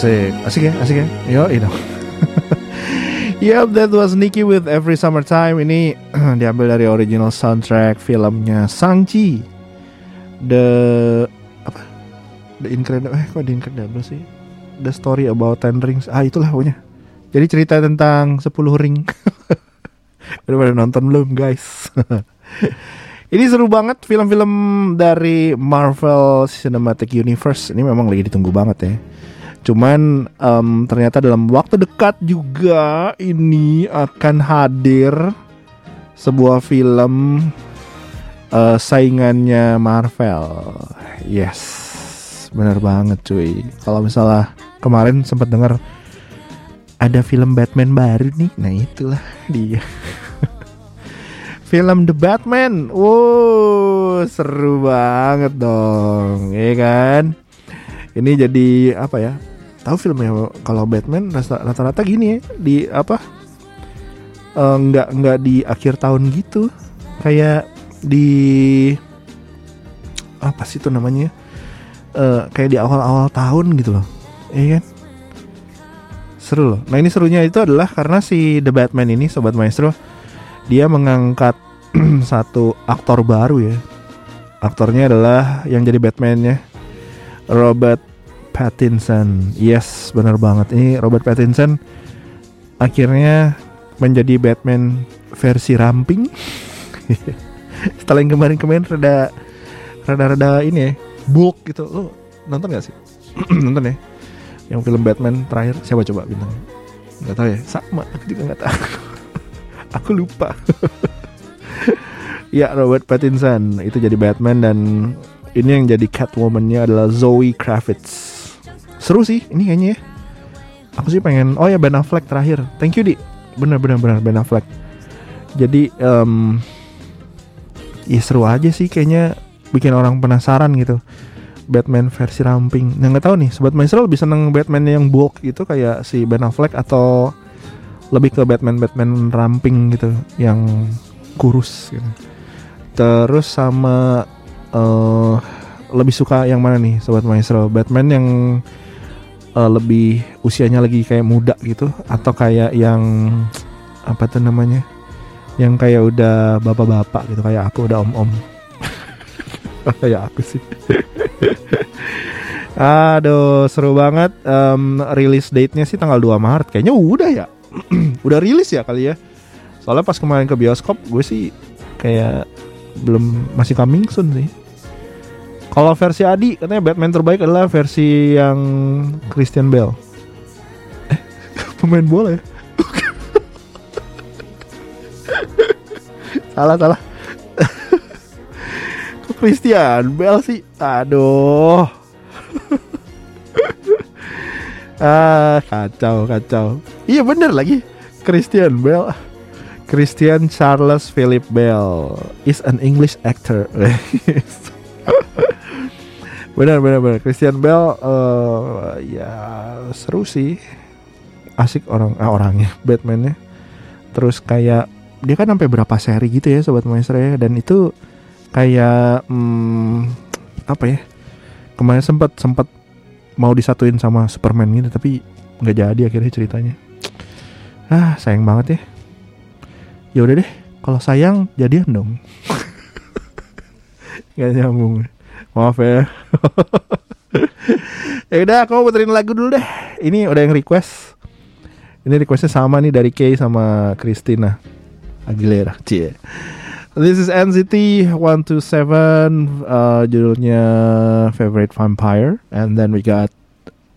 Asik Asik ya asik ya Yo itu Yup, that was Nicky with Every Summertime. Ini diambil dari original soundtrack filmnya Sangchi. The apa? The Incredible eh kok The Incredible sih? The Story About Ten Rings. Ah, itulah pokoknya. Jadi cerita tentang 10 ring. Udah pada nonton belum, guys? Ini seru banget film-film dari Marvel Cinematic Universe. Ini memang lagi ditunggu banget ya. Cuman em, ternyata dalam waktu dekat juga ini akan hadir sebuah film eh, saingannya Marvel. Yes, bener banget cuy. Kalau misalnya kemarin sempat dengar ada film Batman baru nih, nah itulah dia. film The Batman, wow seru banget dong, ya kan? Ini jadi apa ya? Tahu filmnya kalau Batman rata-rata gini ya di apa? eh, nggak nggak di akhir tahun gitu, kayak di apa sih itu namanya? Eh, kayak di awal-awal tahun gitu loh, iya kan? Seru loh. Nah ini serunya itu adalah karena si The Batman ini sobat maestro dia mengangkat satu aktor baru ya. Aktornya adalah yang jadi Batman-nya Robert Pattinson. Yes, benar banget. Ini Robert Pattinson akhirnya menjadi Batman versi ramping. Setelah yang kemarin-kemarin rada rada-rada ini ya, bulk gitu. Lo nonton gak sih? nonton ya? Yang film Batman terakhir siapa coba bintangnya? Gak tahu ya. Sama, aku juga gak tahu. aku lupa. ya, Robert Pattinson itu jadi Batman dan ini yang jadi Catwoman-nya adalah Zoe Kravitz. Seru sih ini kayaknya ya. Aku sih pengen Oh ya Ben Affleck terakhir. Thank you Di. Bener bener bener Ben Affleck. Jadi em Ya seru aja sih kayaknya Bikin orang penasaran gitu. Batman versi ramping. Nah nggak tahu nih Sobat Maestro lebih seneng Batman yang bulk gitu Kayak si Ben Affleck Atau Lebih ke Batman-Batman ramping gitu Yang kurus gitu. Terus sama eh Lebih suka yang mana nih Sobat Maestro? Batman yang eh, lebih usianya lagi kayak muda gitu atau kayak yang apa tuh namanya yang kayak udah bapak-bapak gitu kayak aku udah om-om. Kayak aku sih. Aduh seru banget Em, release date-nya sih tanggal 2 Maret. Kayaknya udah ya. Udah rilis ya kali ya. Soalnya pas kemarin ke bioskop gue sih kayak belum masih coming soon sih kalau versi Adi katanya Batman terbaik adalah versi yang Christian Bale. Eh, pemain bola ya? salah salah. Christian Bale sih? Aduh. ah, kacau kacau. Iya bener lagi. Christian Bale. Christian Charles Philip Bale is an English actor. Benar benar benar. Christian Bale eh, ya seru sih. Asik orang ah, orangnya Batman-nya. Terus kayak dia kan sampai berapa seri gitu ya sobat maestro ya. Dan itu kayak hmm, apa ya? Kemarin sempat sempat mau disatuin sama Superman gitu tapi nggak jadi akhirnya ceritanya. Ah sayang banget ya. Ya udah deh kalau sayang jadian dong. Nggak nyambung maaf ya. Ya udah aku mau puterin lagu dulu deh. Ini udah yang request. Ini requestnya sama nih dari Kay sama Christina Aguilera. Cie. This is NCT 127 uh, judulnya Favorite Vampire. And then we got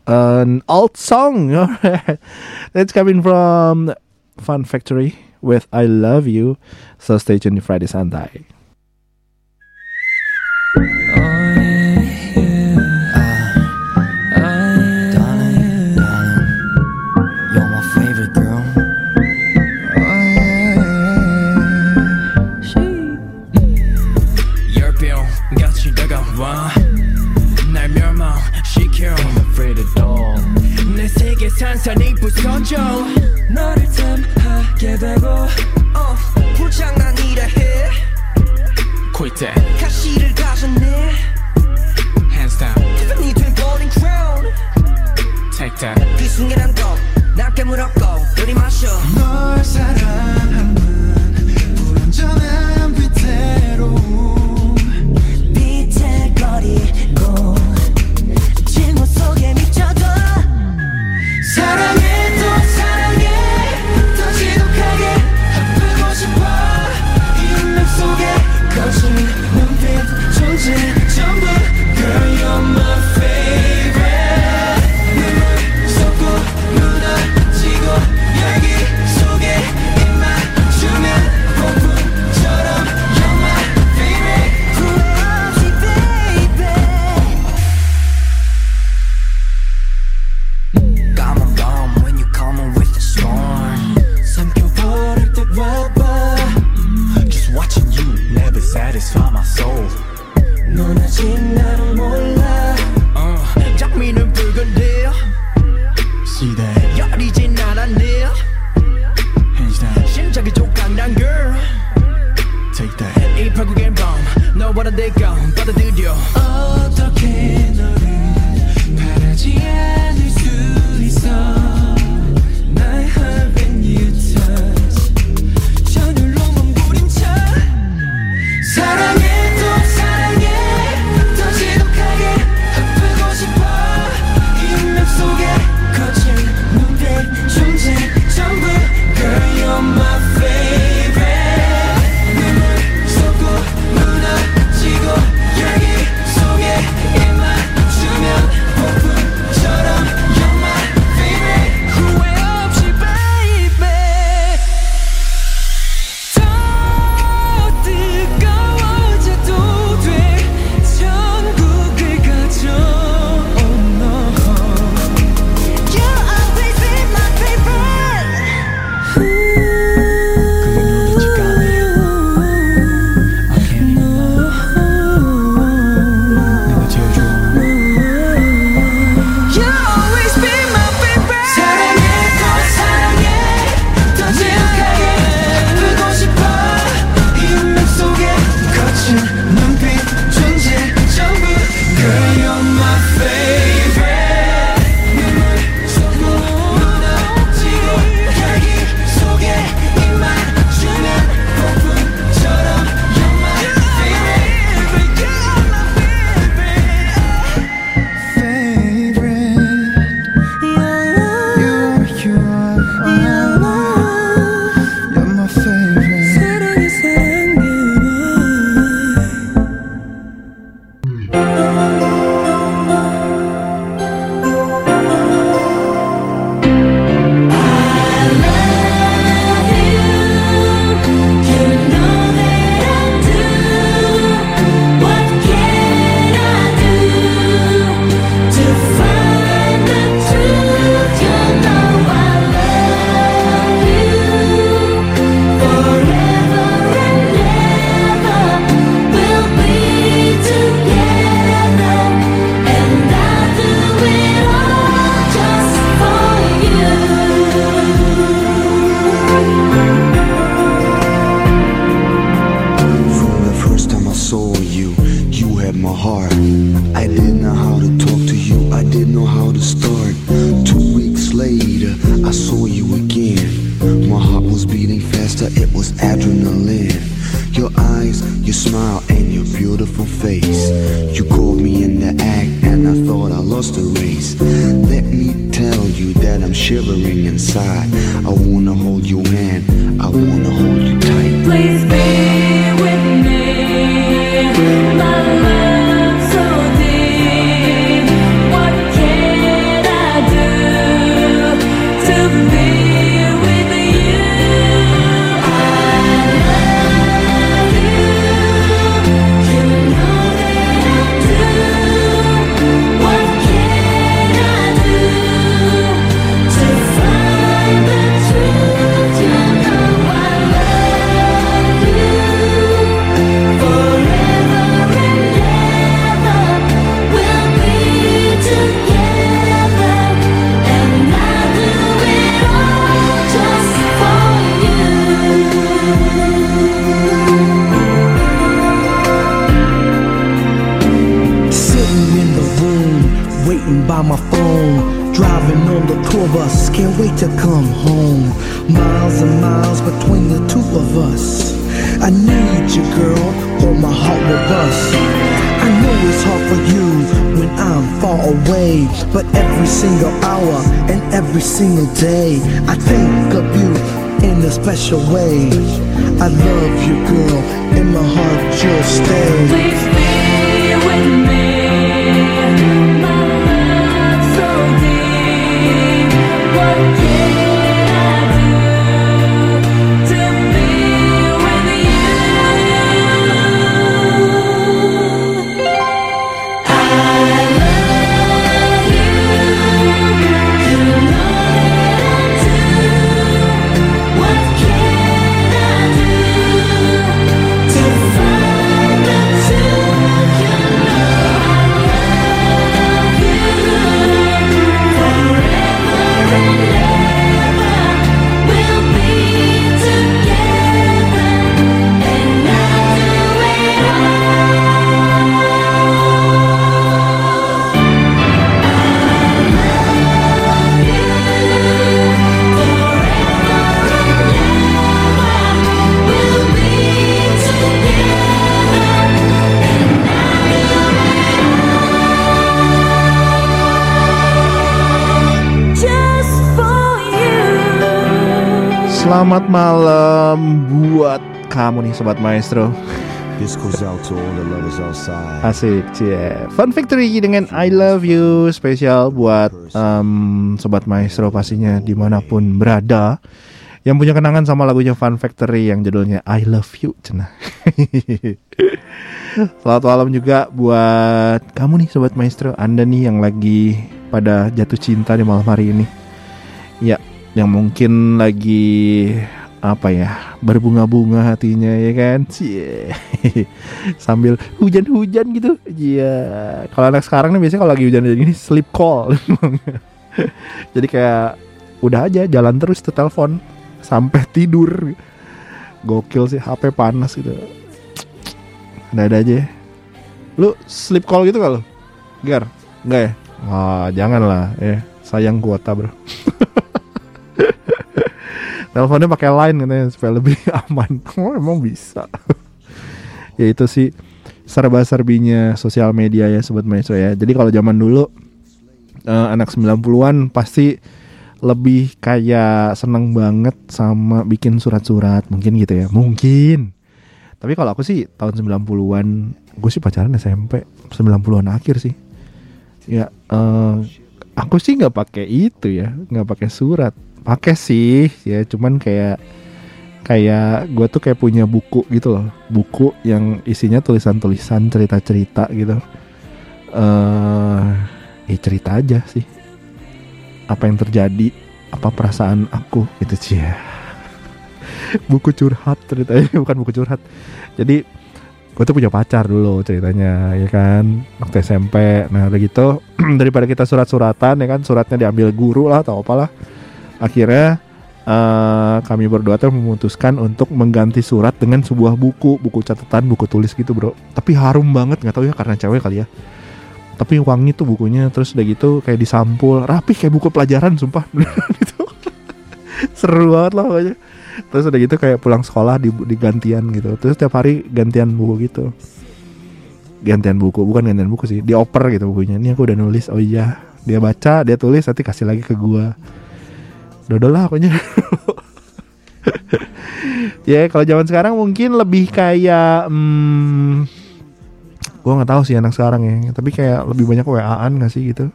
an alt song. That's coming from Fun Factory with I Love You. So stay tuned di Friday Santai 산산이 부서져. 너를 탐하게 되고 어, 불장난이라 해. 코이테 가시를 가졌네. Hands down. Tiffany 된 버린 crown. Take that. 그 순간 한곡 낮게 물었고 우리 마셔. 널 사랑하는 불완전한 비태 soul. 넌 아직 나를 몰라. uh. 장미는 붉은데 시대. 열이진 않았네 심장이 조각난 girl. Take that. 이 파국엔 밤 너와는 내가 받아들여. 어떻게 널 on my phone. Driving on the tour bus, can't wait to come home. Miles and miles between the two of us. I need you, girl, or my heart will bust. I know it's hard for you when I'm far away, but every single hour and every single day, I think of you in a special way. I love you, girl. and my heart, you'll stay. Please be with me. Selamat malam buat kamu nih sobat maestro. Asik, cie. Fun Victory dengan I Love You spesial buat em, sobat maestro pastinya di mana pun berada yang punya kenangan sama lagunya Fun Factory yang judulnya I Love You, cenah. Selamat malam juga buat kamu nih sobat maestro, Anda nih yang lagi pada jatuh cinta di malam hari ini. Ya, yang mungkin lagi apa ya berbunga-bunga hatinya ya kan? Cie. sambil hujan-hujan gitu. Iya. Kalau anak sekarang nih biasanya kalau lagi hujan gini sleep call. Jadi kayak udah aja jalan terus tuh telepon. Sampai tidur. Gokil sih HP panas gitu. Ada-ada aja ya. lu sleep call gitu lu? Gar? Enggak ya? Wah jangan lah ya sayang kuota bro teleponnya pakai line katanya supaya lebih aman. Oh emang bisa. Ya itu sih serba serbinya sosial media ya sobat maestro ya. Jadi kalau zaman dulu eh, anak 90-an pasti lebih kayak seneng banget sama bikin surat-surat. Mungkin gitu ya. Mungkin. Tapi kalau aku sih tahun 90-an gue sih pacaran SMP 90-an akhir sih. Ya eh, aku sih nggak pakai itu ya. Nggak pakai surat pakai sih ya. Cuman kayak kayak gue tuh kayak punya buku gitu loh. Buku yang isinya tulisan-tulisan cerita-cerita gitu. Eh ya cerita aja sih. Apa yang terjadi apa perasaan aku gitu sih ya. Buku curhat ceritanya bukan buku curhat. Jadi gue tuh punya pacar dulu ceritanya ya kan waktu SMP nah udah gitu daripada kita surat-suratan ya kan suratnya diambil guru lah atau apalah akhirnya eh, kami berdua tuh memutuskan untuk mengganti surat dengan sebuah buku buku catatan buku tulis gitu bro. Tapi harum banget nggak tahu ya karena cewek kali ya. Tapi wangi tuh bukunya terus udah gitu kayak disampul. Rapi kayak buku pelajaran sumpah. Beneran itu. Seru banget lah pokoknya. Terus udah gitu kayak pulang sekolah di, di gantian gitu. Terus tiap hari gantian buku gitu. Gantian buku bukan gantian buku sih. Dioper gitu bukunya. Ini aku udah nulis. Oh iya. Dia baca dia tulis nanti kasih lagi ke gua dodol lah pokoknya. Ya kalau zaman sekarang mungkin lebih kayak hmm, gue nggak tahu sih anak sekarang ya tapi kayak lebih banyak waan nggak sih gitu?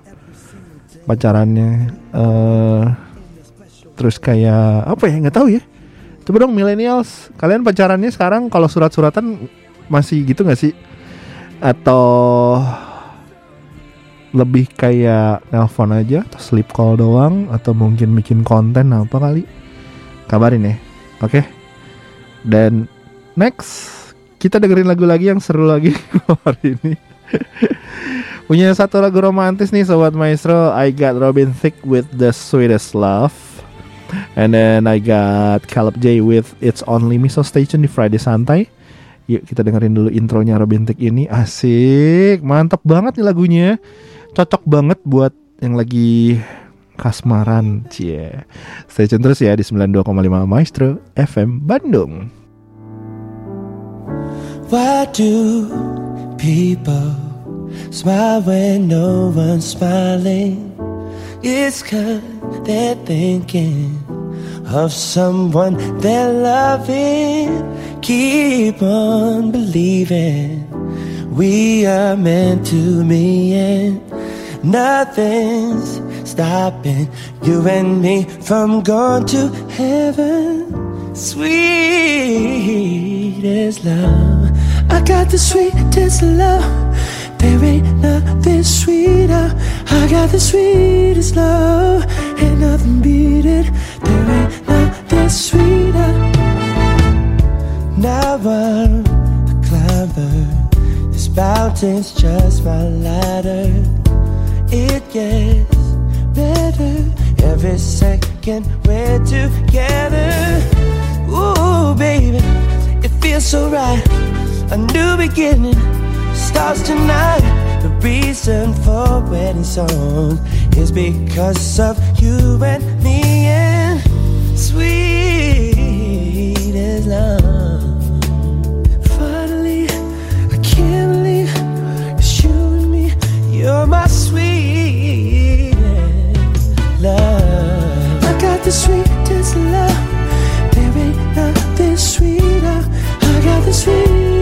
Pacarannya eh terus kayak apa ya nggak tahu ya. Coba dong millennials kalian pacarannya sekarang kalau surat-suratan masih gitu nggak sih? Atau lebih kayak nelpon aja atau sleep call doang atau mungkin bikin konten apa kali. Kabarin ya oke? Dan next kita dengerin lagu lagi yang seru lagi hari ini. Punya satu lagu romantis nih sobat maestro. I got Robin Thicke with the sweetest love. And then I got Caleb J with It's Only Me So stay di Friday Santai. Yuk kita dengerin dulu intronya Robin Thicke ini. Asik Mantap banget nih lagunya Cocok banget buat yang lagi kasmaran. Cie. Stay tune terus ya di 92,5 Maestro FM Bandung. Why do people smile when no one's smiling? It's cause they're thinking of someone they're loving. Keep on believing we are meant to be, and nothing's stopping you and me from going to heaven. Sweet as love. I got the sweetest love. There ain't nothing sweeter. I got the sweetest love. Ain't nothing beat it. There ain't nothing sweeter. Now I'm a climber. This mountain's just my ladder. It gets better every second we're together. Ooh, baby, it feels so right. A new beginning starts tonight. The reason for wedding songs is because of you and me the sweetest love. There ain't nothing sweeter. I got the sweetest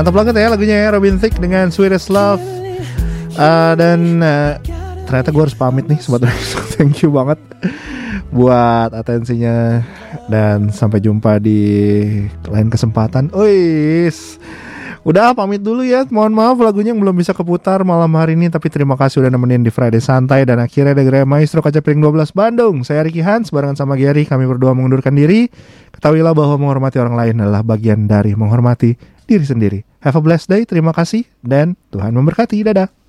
Mantap banget ya lagunya ya Robin Thicke dengan Sweetest Love. Eh, dan eh, ternyata gue harus pamit nih sobat Resto. Thank you banget buat atensinya dan sampai jumpa di lain kesempatan. Ois. Udah pamit dulu ya. Mohon maaf lagunya yang belum bisa keputar malam hari ini tapi terima kasih udah nemenin di Friday Santai dan akhirnya ada Gere Maestro Kaca Piring 12 Bandung. Saya Ricky Hans barengan sama Gary kami berdua mengundurkan diri. Ketahuilah bahwa menghormati orang lain adalah bagian dari menghormati diri sendiri. Have a blessed day. Terima kasih dan Tuhan memberkati. Dadah.